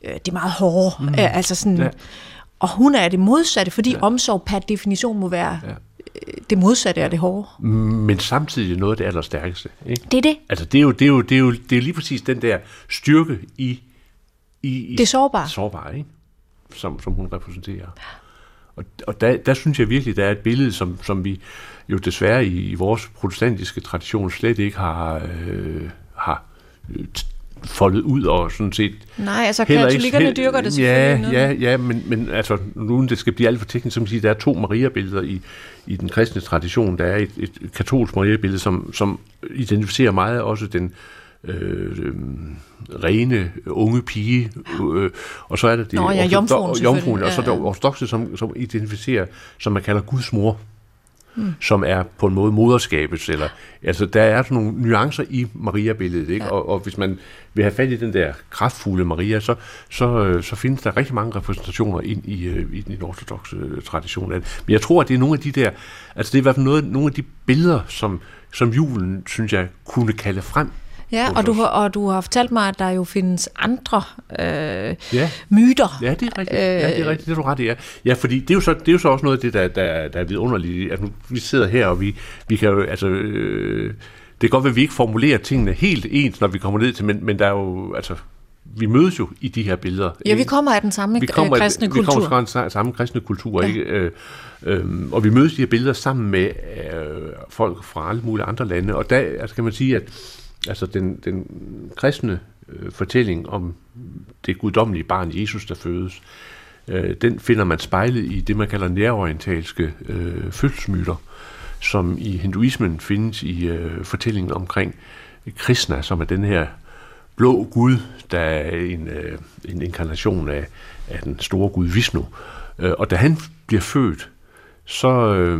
øh, det meget hårde. Mm. Øh, altså sådan, ja. Og hun er det modsatte, fordi ja. omsorg per definition må være ja. Øh, det modsatte af det hårde. Men samtidig noget af det allerstærkeste. Ikke? Det er det. Altså det er jo, det er jo, det er jo, det er lige præcis den der styrke i, i, i det sårbare, sårbare ikke? Som, som hun repræsenterer. Og, og der, der synes jeg virkelig, der er et billede, som, som vi jo desværre i, i vores protestantiske tradition slet ikke har, øh, har øh, foldet ud og sådan set... Nej, altså katolikkerne ikke, dyrker det selvfølgelig. Ja, ja, ja, men, men altså, nu det skal blive alt for teknisk, som siger, der er to Maria-billeder i, i den kristne tradition. Der er et, et katolsk Maria-billede, som, som identificerer meget også den øh, øh, rene unge pige, øh, og så er der det Nå, ja, jomfruen, jomfruen og så er der ortodoxe, som, som identificerer, som man kalder Guds mor mm. som er på en måde moderskabets, eller, altså der er sådan nogle nuancer i Maria-billedet, ikke? Ja. Og, og hvis man vil have fat i den der kraftfulde Maria, så, så, øh, så findes der rigtig mange repræsentationer ind i, øh, i den ortodoxe øh, tradition. Men jeg tror, at det er nogle af de der, altså det er i hvert fald noget, nogle af de billeder, som, som julen, synes jeg, kunne kalde frem Ja, og du, har, og du har fortalt mig, at der jo findes andre øh, ja. myter. Ja, det er rigtigt. Øh, ja, det er rigtigt, det er du ret i. Ja. ja, fordi det er, jo så, det er jo så også noget af det, der, der, der er vidunderligt. Altså, nu, vi sidder her, og vi, vi kan jo, altså... Øh, det kan godt være, at vi ikke formulerer tingene helt ens, når vi kommer ned til, men, men der er jo, altså, vi mødes jo i de her billeder. Ja, vi kommer af den samme vi kommer, kristne kultur. Vi kommer fra den samme kristne kultur, ja. ikke? Øh, øh, og vi mødes i de her billeder sammen med øh, folk fra alle mulige andre lande, og der altså kan man sige, at altså den, den kristne øh, fortælling om det guddommelige barn Jesus, der fødes, øh, den finder man spejlet i det, man kalder nærorientalske øh, fødselsmyter, som i hinduismen findes i øh, fortællingen omkring Krishna, som er den her blå gud, der er en, øh, en inkarnation af, af den store gud Vishnu. Øh, og da han bliver født, så øh,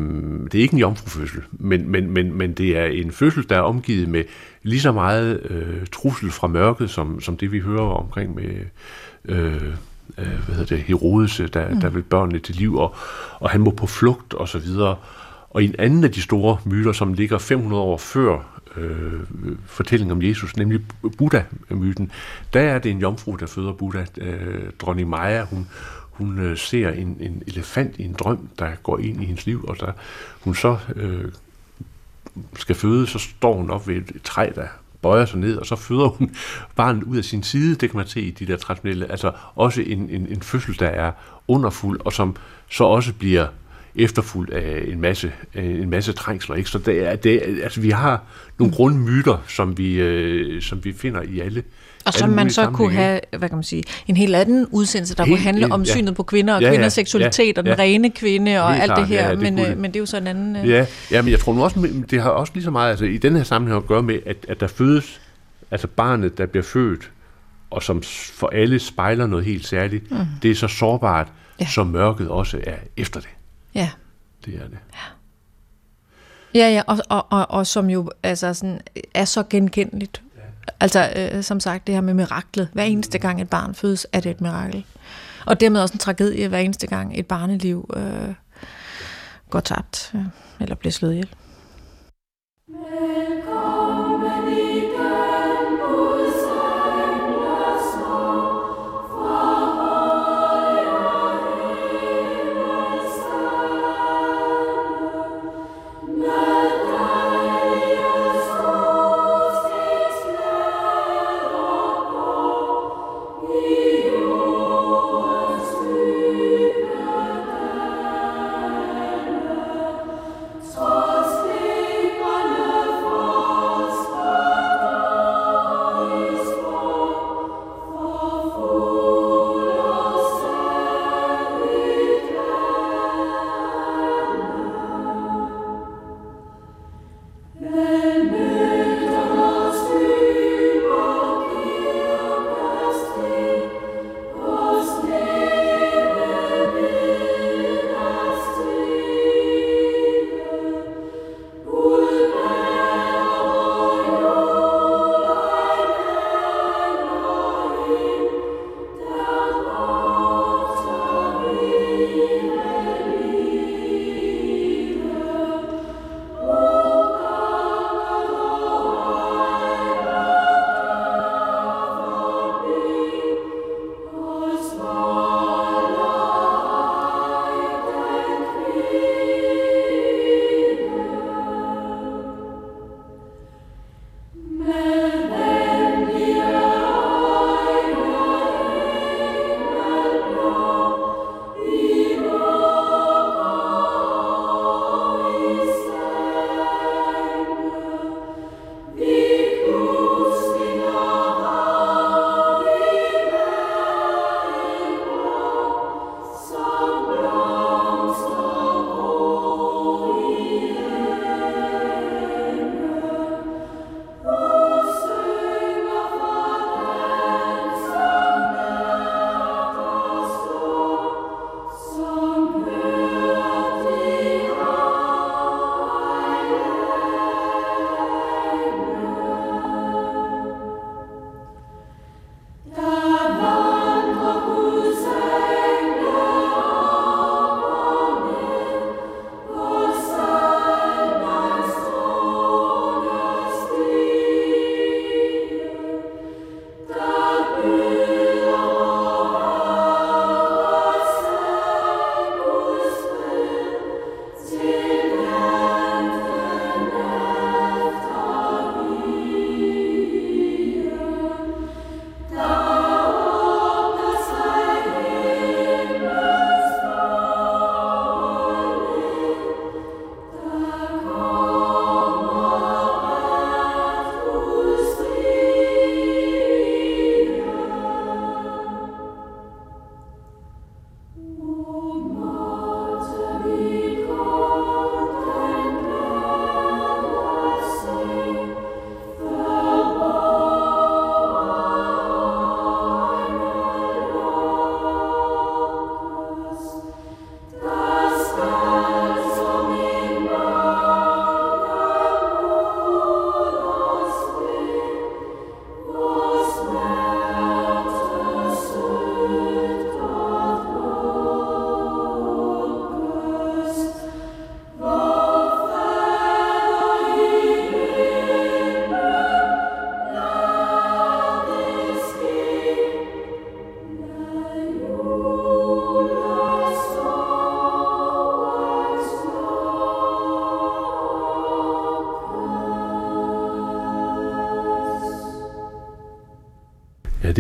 det er ikke en jomfrufødsel, men, men, men, men det er en fødsel, der er omgivet med lige så meget øh, trussel fra mørket, som, som det vi hører omkring med øh, øh, hvad hedder det, Herodes, der, mm. der vil børnene til liv, og, og han må på flugt og så videre. Og en anden af de store myter, som ligger 500 år før øh, fortællingen om Jesus, nemlig Buddha-myten, der er det en jomfru, der føder Buddha. Øh, dronning Maja, hun, hun øh, ser en, en elefant i en drøm, der går ind i hendes liv, og da hun så øh, skal føde, så står hun op ved et træ, der bøjer sig ned, og så føder hun barnet ud af sin side, det kan man se i de der traditionelle, altså også en, en, en fødsel, der er underfuld, og som så også bliver efterfulgt af en masse, øh, en masse trængsler. Ikke? Så det er, det, altså, vi har nogle grundmyter, som vi, øh, som vi finder i alle og som man så kunne have, hvad kan man sige, en helt anden udsendelse, der helt, kunne handle helt, om synet ja. på kvinder og ja, kvinders seksualitet ja, og den ja, rene kvinde og alt klar, det her, ja, det men, øh, men det er jo så en anden... Øh... Ja, ja, men jeg tror nu også, det har også lige så meget, altså i den her sammenhæng at gøre med, at, at der fødes, altså barnet, der bliver født, og som for alle spejler noget helt særligt, mm. det er så sårbart, ja. som mørket også er efter det. Ja. Det er det. Ja. Ja, ja, og, og, og, og som jo altså sådan, er så genkendeligt. Altså, øh, som sagt, det her med miraklet. Hver eneste gang et barn fødes, er det et mirakel. Og dermed også en tragedie, hver eneste gang et barneliv øh, går tabt, øh, eller bliver slået ihjel. Men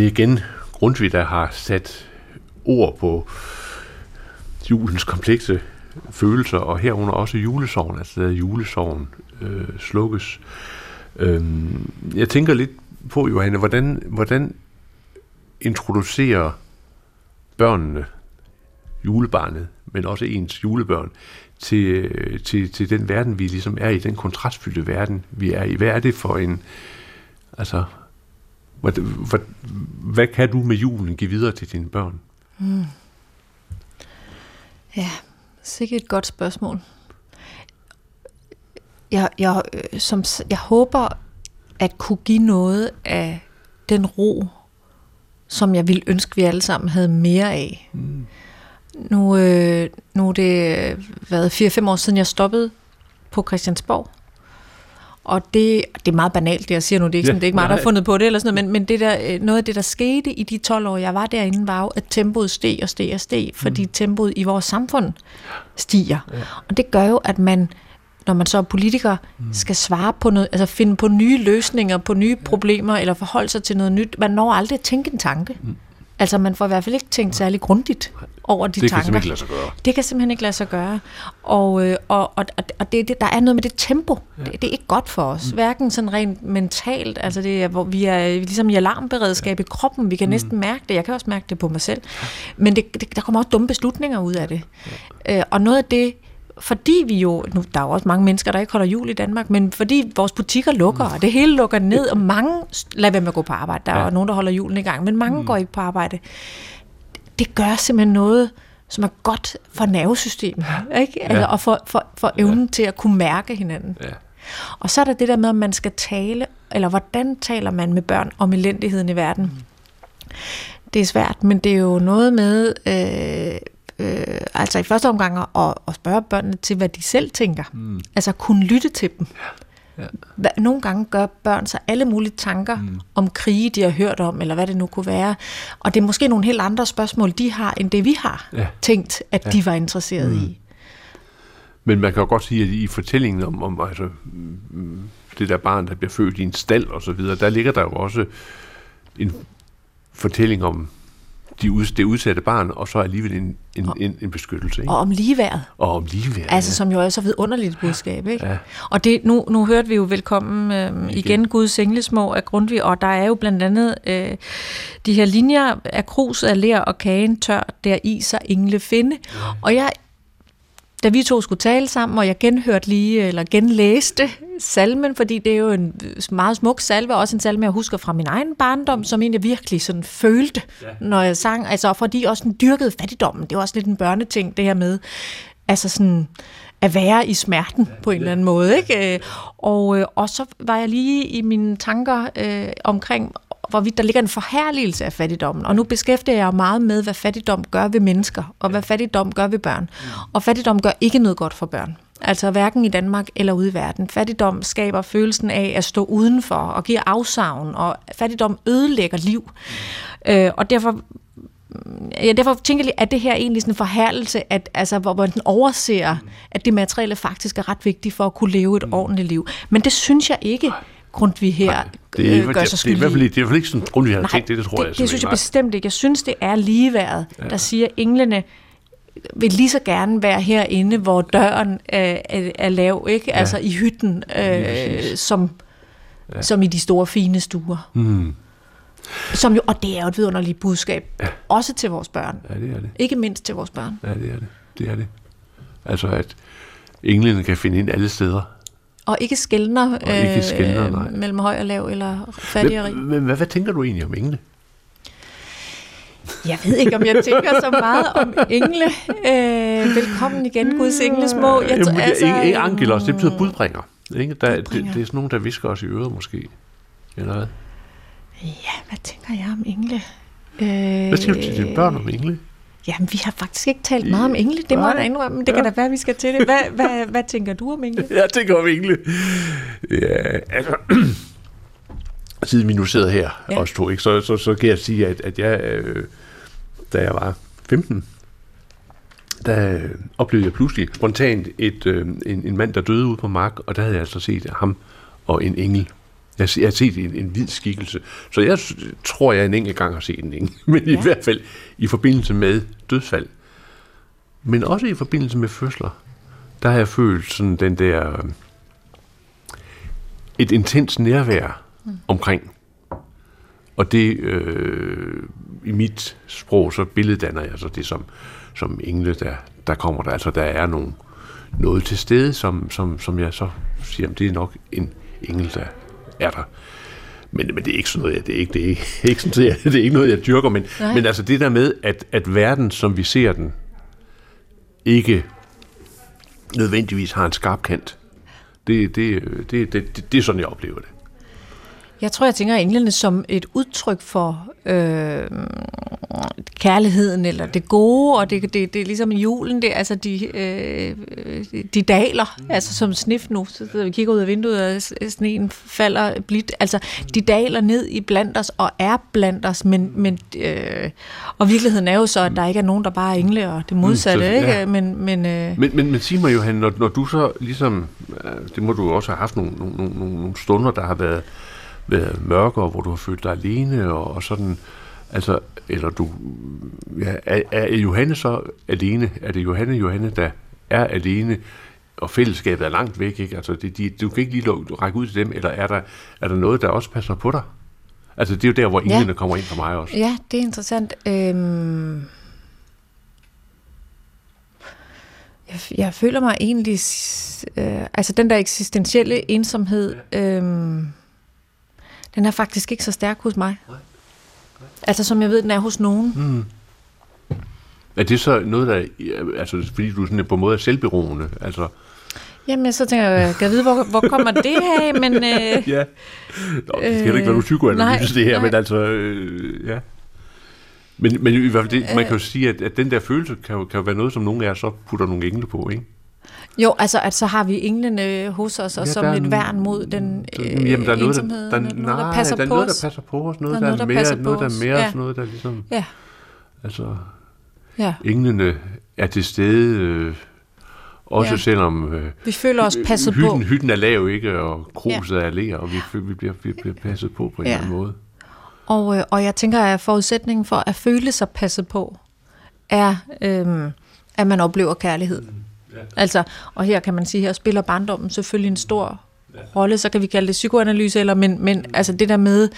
det er igen Grundtvig, der har sat ord på julens komplekse følelser, og herunder også julesorgen, altså da julesorgen øh, slukkes. Øhm, jeg tænker lidt på, Johanne, hvordan, hvordan introducerer børnene julebarnet, men også ens julebørn, til, øh, til, til den verden, vi ligesom er i, den kontrastfyldte verden, vi er i. Hvad er det for en, altså, hvad, hvad, hvad kan du med julen give videre til dine børn? Mm. Ja, sikkert et godt spørgsmål. Jeg, jeg, øh, som, jeg håber at kunne give noget af den ro, som jeg ville ønske, vi alle sammen havde mere af. Mm. Nu, øh, nu er det været 4-5 år siden, jeg stoppede på Christiansborg. Og det, det er meget banalt, det jeg siger nu. Det er ikke, ja, sådan, det er ikke mig, der har fundet på det, eller sådan noget, men, men det der, øh, noget af det, der skete i de 12 år, jeg var derinde, var jo, at tempoet steg og steg og steg, fordi mm. tempoet i vores samfund stiger. Ja. Og det gør jo, at man, når man så er politiker, mm. skal svare på noget, altså finde på nye løsninger, på nye ja. problemer, eller forholde sig til noget nyt. Man når aldrig at tænke en tanke. Mm. Altså man får i hvert fald ikke tænkt særlig grundigt over de det tanker. Det kan simpelthen ikke lade sig gøre. Det kan simpelthen ikke lade sig gøre. Og, øh, og, og, og det, det, der er noget med det tempo. Ja. Det, det er ikke godt for os. Mm. Hverken sådan rent mentalt, altså det er, hvor vi er ligesom i alarmberedskab i kroppen. Vi kan mm. næsten mærke det. Jeg kan også mærke det på mig selv. Men det, det, der kommer også dumme beslutninger ud af det. Ja. Øh, og noget af det, fordi vi jo, nu der er jo også mange mennesker, der ikke holder jul i Danmark, men fordi vores butikker lukker, og det hele lukker ned, og mange lader være med at gå på arbejde. Der er ja. nogen, der holder julen i gang, men mange mm. går ikke på arbejde. Det gør simpelthen noget, som er godt for nervesystemet, ja. ikke? Altså, ja. og for, for, for evnen ja. til at kunne mærke hinanden. Ja. Og så er der det der med, at man skal tale, eller hvordan taler man med børn om elendigheden i verden. Mm. Det er svært, men det er jo noget med, øh, øh, altså i første omgang at, at spørge børnene til, hvad de selv tænker. Mm. Altså kunne lytte til dem. Ja. Ja. Nogle gange gør børn sig alle mulige tanker mm. om krige, de har hørt om, eller hvad det nu kunne være. Og det er måske nogle helt andre spørgsmål, de har, end det vi har ja. tænkt, at ja. de var interesseret mm. i. Men man kan jo godt sige, at i fortællingen om, om altså, det der barn, der bliver født i en stald og så videre, der ligger der jo også en fortælling om de ud, det udsatte barn, og så alligevel en, en, og, en, en beskyttelse. Ikke? Og om ligeværd. Og om ligeværd, Altså, ja. som jo er så vidunderligt budskab, ikke? Ja. Og det, nu, nu hørte vi jo velkommen øh, igen. igen Guds englesmå af Grundtvig, og der er jo blandt andet øh, de her linjer af krus af lær og kagen tør, der i sig engle finde. Ja. Og jeg, da vi to skulle tale sammen, og jeg genhørte lige, eller genlæste salmen, fordi det er jo en meget smuk salve, og også en salme, jeg husker fra min egen barndom, som egentlig virkelig sådan følte, ja. når jeg sang. Altså, fordi også den dyrkede fattigdommen. Det var også lidt en børneting, det her med, altså sådan, at være i smerten på en eller anden måde. Ikke? Og, øh, og så var jeg lige i mine tanker øh, omkring, hvorvidt der ligger en forherligelse af fattigdommen. Og nu beskæftiger jeg meget med, hvad fattigdom gør ved mennesker, og hvad fattigdom gør ved børn. Og fattigdom gør ikke noget godt for børn. Altså hverken i Danmark eller ude i verden. Fattigdom skaber følelsen af at stå udenfor og giver afsavn, og fattigdom ødelægger liv. Øh, og derfor Ja, derfor tænker jeg, at det her egentlig sådan en forhærligelse, at, altså, hvor man overser, at det materielle faktisk er ret vigtigt for at kunne leve et ordentligt liv. Men det synes jeg ikke, Grundtvig her Nej, det er, øh, gør sig skyldig det er, i hvert fald, det er i hvert fald ikke sådan, Grundtvig har tænkt det, det tror det, jeg. Det, det synes jeg bestemt ikke. Jeg synes, det er ligeværet, ja. der siger, at englene vil lige så gerne være herinde, hvor døren er, er, er lav, ikke? Ja. Altså i hytten, øh, som, ja. som i de store fine stuer. Mm. Som jo, og det er jo et vidunderligt budskab, ja. også til vores børn. Ja, det er det. Ikke mindst til vores børn. Ja, det er det. Det er det. Altså, at englene kan finde ind alle steder. Og ikke skældner, og ikke skældner øh, mellem høj og lav, eller fattig og rig. Men, men hvad, hvad tænker du egentlig om engle? Jeg ved ikke, om jeg tænker så meget om engle. Øh, velkommen igen, Guds engle små. Jeg, Jamen, altså, ikke, ikke angelos, det betyder budbringer. Ikke? Der, budbringer. Det, det er sådan nogen, der visker os i øret måske. Eller hvad? Ja, hvad tænker jeg om engle? Øh, hvad siger du til dine børn om engle? Jamen, vi har faktisk ikke talt meget om engle. Det må jeg da indrømme. Det ja. kan da være, vi skal til det. Hvad, hvad, hvad tænker du om engle? Jeg tænker om engle. Ja, altså... siden vi nu sidder her, ja. os to, ikke, så, så, så kan jeg sige, at, at jeg, øh, da jeg var 15, der oplevede jeg pludselig spontant et, øh, en, en mand, der døde ude på mark, og der havde jeg altså set ham og en engel. Jeg, har- jeg har set en, en hvid skikkelse, så jeg tror, jeg en enkelt gang har set en engel. Men ja. i hvert fald i forbindelse med dødsfald. Men også i forbindelse med fødsler. Der har jeg følt sådan den der... øh, Et intens nærvær mm. omkring. Og det, øh, i mit sprog, så billeddanner jeg så det som, som engle, der, der kommer der. Altså, der er nogle, noget til stede, som, som, som jeg så siger, det er nok en engel, der er der. Men, men det er ikke sådan noget, jeg, det er ikke, det er ikke, ikke sådan, jeg, det er ikke noget, jeg dyrker, men, Nej. men altså det der med, at, at verden, som vi ser den, ikke nødvendigvis har en skarp kant. Det, det, det, det, det, det er sådan, jeg oplever det. Jeg tror, jeg tænker englene som et udtryk for øh, kærligheden eller det gode, og det, det, det er ligesom julen, det altså de, øh, de daler, altså som snif nu, så sidder vi kigger ud af vinduet, og sneen falder blidt, altså de daler ned i blandt os og er blandt os, men, men øh, og virkeligheden er jo så, at der ikke er nogen, der bare er engle, og det modsatte, så- ikke? ja. Men, men øh, Men, men, men sig mig, Johan, når, når du så ligesom, det må du også have haft nogle, nogle, nogle, nogle stunder, der har været, været mørkere, hvor du har følt dig alene, og, og sådan, altså, eller du, ja, er, er Johanne så alene? Er det Johanne, Johanne, der er alene, og fællesskabet er langt væk, ikke? Altså, det, de, du kan ikke lige luk- række ud til dem, eller er der, er der noget, der også passer på dig? Altså, det er jo der, hvor Ja. englene kommer ind for mig også. Ja, det er interessant. Øhm, jeg, jeg føler mig egentlig... Øh, altså den der eksistentielle ensomhed, øhm, den er faktisk ikke så stærk hos mig. Altså som jeg ved, den er hos nogen. Mm. Er det så noget, der, altså, fordi du sådan er på en måde er selvberoende, altså, Jamen, så tænker jeg, kan jeg vide, hvor, hvor kommer det af? Men øh, Ja. Nå, det skal øh, ikke være nogen psykoanalyse, nej, det her, nej. men altså, øh, ja. Men, men i hvert fald, det, man kan jo sige, at, at den der følelse kan jo, kan jo være noget, som nogle af os så putter nogle engle på, ikke? Jo, altså at så har vi englene hos os, og Ja, som der et værn mod den øh, Jamen, der er noget, der, ensomhed. der, noget, nej, der passer der er på noget, os. der passer på os, noget, Der der, er er der mere, noget, der er mere, Ja. noget, der ligesom, Ja, altså, ja. englene er til stede, øh, også Ja. ja. selvom øh, Vi føler os passet på. hytten, hytten er lav, ikke, og kruset er ler, og vi, vi, bliver, vi bliver passet på på en Ja. eller anden måde. Og, øh, og jeg tænker, at forudsætningen for at føle sig passet på, er, øhm, at man oplever kærlighed. Ja. Altså, og her kan man sige, her spiller barndommen selvfølgelig en stor rolle, så kan vi kalde det psykoanalyse, eller, men, men altså det der med,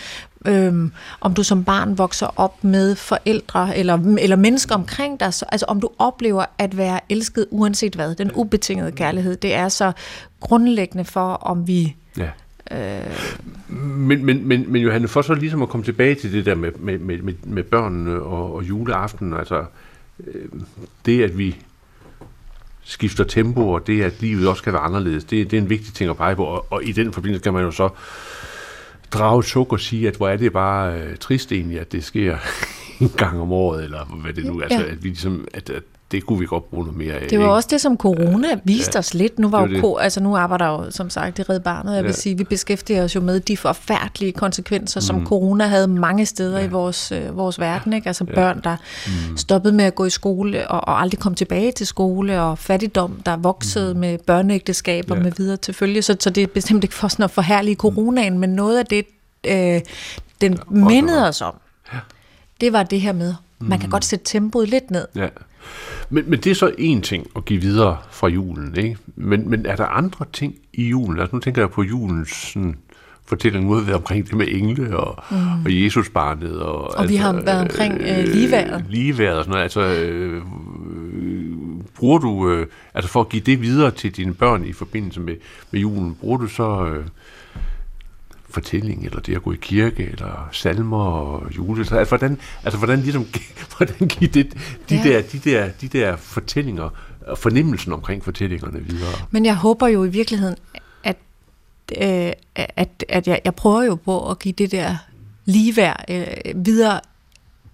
øhm, om du som barn vokser op med forældre, eller, eller mennesker omkring dig, så, altså om du oplever at være elsket uanset hvad, den ubetingede kærlighed, det er så grundlæggende for, om vi Ja. Men, men, men, men Johanne, for så ligesom at komme tilbage til det der med, med, med, med, med børnene og, og juleaften, altså øh, det, at vi skifter tempo, og det, at livet også kan være anderledes, det, det er en vigtig ting at pege på, og, og i den forbindelse kan man jo så drage suk og sige, at hvor er det bare øh, trist egentlig, at det sker en gang om året, eller hvad det nu er, altså, Ja. at vi ligesom, at, at det kunne vi godt bruge noget mere af. Det var ikke? også det, som corona viste os lidt. Nu var det jo var ko, altså nu arbejder jeg jo som sagt i Red Barnet. Jeg vil Ja. sige, vi beskæftiger os jo med de forfærdelige konsekvenser, som corona havde mange steder i vores, øh, vores verden. Ikke? Altså børn, der stoppede med at gå i skole og, og aldrig kom tilbage til skole, og fattigdom, der voksede med børneægteskaber Ja. med videre til følge. Så, så det er bestemt ikke for sådan at forhærlige coronaen, men noget af det, øh, den mindede os om, det var det her med, man kan godt sætte tempoet lidt ned. Ja. Men, men det er så en ting at give videre fra julen, ikke? Men, men er der andre ting i julen? Altså nu tænker jeg på julens sådan, fortælling ud omkring det med engle og, mm. og Jesusbarnet. Og, Og vi har været omkring, øh, ligeværet. Ligeværet og sådan noget. Altså, øh, øh, bruger du, øh, altså for at give det videre til dine børn i forbindelse med, med julen, bruger du så øh, fortælling, eller det at gå i kirke, eller salmer og jule. Altså, hvordan, altså, hvordan, ligesom, hvordan give det, de, ja. der, de, der, de der fortællinger, og fornemmelsen omkring fortællingerne videre? Men jeg håber jo i virkeligheden, at, øh, at, at jeg, jeg prøver jo på at give det der ligeværd øh, videre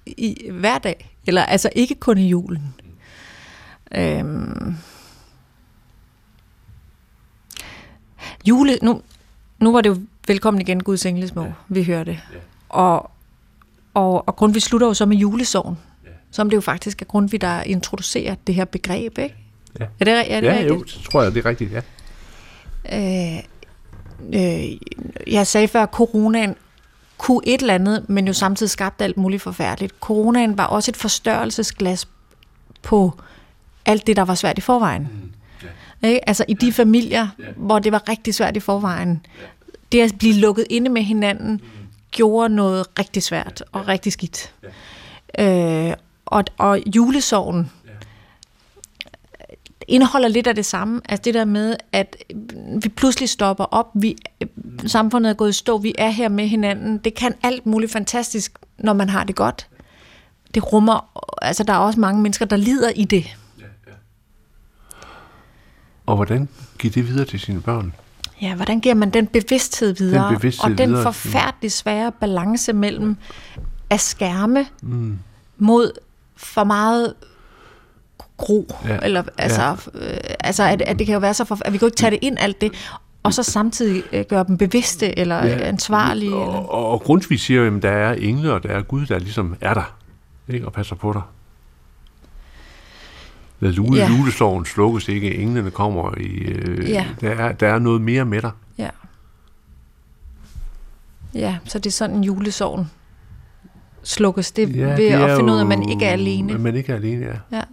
i hver dag. Eller altså ikke kun i julen. Øhm. Jule, nu, nu var det jo velkommen igen, Guds engle små, ja. vi hørte. Ja. Og, og, og Grundtvig slutter jo så med julesorgen, Ja. som det jo faktisk er Grundtvig, der introducerer det her begreb, ikke? Ja. Er det, er det Ja, rigtigt? jo, så tror jeg, det er rigtigt, ja. Øh, øh, jeg sagde før, at coronaen kunne et eller andet, men jo samtidig skabte alt muligt forfærdeligt. Coronaen var også et forstørrelsesglas på alt det, der var svært i forvejen. Mm. Ikke? Altså i de familier, hvor det var rigtig svært i forvejen. Det at blive lukket inde med hinanden, gjorde noget rigtig svært og rigtig skidt. Øh, og, og julesorgen indeholder lidt af det samme. Altså det der med, at vi pludselig stopper op, vi, samfundet er gået i stå, vi er her med hinanden. Det kan alt muligt fantastisk, når man har det godt. Det rummer, altså der er også mange mennesker, der lider i det. Og hvordan giver det videre til sine børn? Ja, hvordan giver man den bevidsthed videre? Den bevidsthed og den videre, forfærdelig svære balance mellem at skærme mm. mod for meget gro. Ja. Eller, altså, ja. øh, altså at, at det kan jo være så for, at vi kan jo ikke tage det ind alt det, og så samtidig øh, gøre dem bevidste eller ja. ansvarlige. Og, Eller, og, og Grundtvig siger jo, at der er engle, og der er Gud, der ligesom er der, ikke? og passer på dig. Lad lule, Ja. julesloven slukkes ikke, englene kommer i... Øh, Ja. der, er, der er noget mere med dig. ja. ja, så det er sådan en julesorgen slukkes. Det ja, ved det at finde ud af, at man ikke er alene. Man ikke er alene, ja. Ja.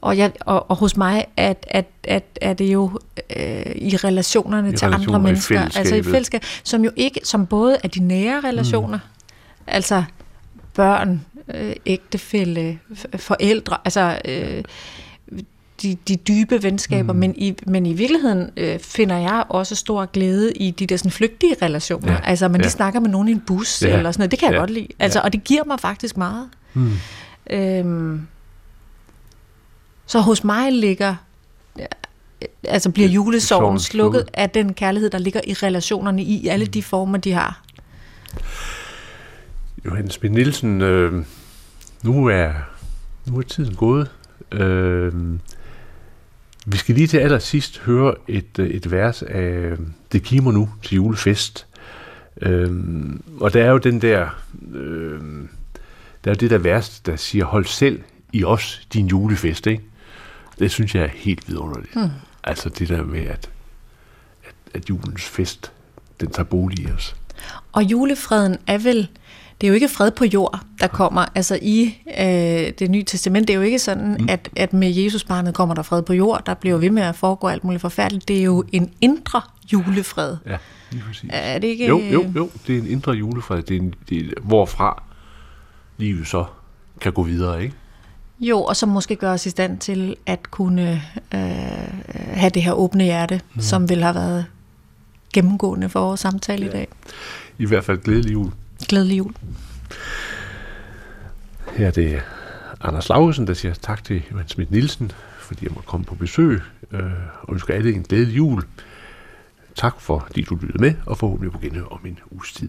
Og, jeg, og, og hos mig er, at, at, er det jo øh, i relationerne I til relationer, andre i mennesker, altså i fællesskab, som jo ikke, som både er de nære relationer, mm. altså børn, øh, ægtefælle, forældre, altså øh, de, de dybe venskaber, mm. men, i, men i virkeligheden øh, finder jeg også stor glæde i de der sådan flygtige relationer. Ja, Altså, man ja. lige snakker med nogen i en bus Ja, eller sådan noget. Det kan jeg ja, godt lide. Altså, ja. Og det giver mig faktisk meget. Mm. Øhm, så hos mig ligger, ja, altså bliver julesorgen sorgen slukket af den kærlighed, der ligger i relationerne i alle de former, de har. Johannes Schmidt Nielsen, øh, nu, er, nu er tiden gået. Øh, vi skal lige til allersidst høre et, øh, et vers af Det kimer nu til julefest. Øh, og der er jo den der, øh, der er jo det der vers, der siger, hold selv i os din julefest, ikke? Det synes jeg er helt vidunderligt. Hmm. Altså det der med, at, at, at julens fest, den tager bolig i os. Og julefreden er vel, det er jo ikke fred på jord, der kommer. Altså i øh, det nye testament, det er jo ikke sådan, mm. at, at med Jesusbarnet kommer der fred på jord. Der bliver ved med at foregå alt muligt forfærdeligt. Det er jo en indre julefred. Ja, lige præcis. Er det ikke... Jo, jo, jo. Det er en indre julefred, det er en, det er, hvorfra livet så kan gå videre, ikke? Jo, og som måske gør os i stand til at kunne øh, have det her åbne hjerte, mm. som vil have været gennemgående for vores samtale ja. i dag. I hvert fald glædelig jul. Glædelig jul. Her er det Anders Laugesen, der siger tak til Johan Schmidt Nielsen, fordi jeg måtte komme på besøg, øh, og ønsker alle en glædelig jul. Tak fordi du lyttede med, og forhåbentlig på genhør om en uges tid.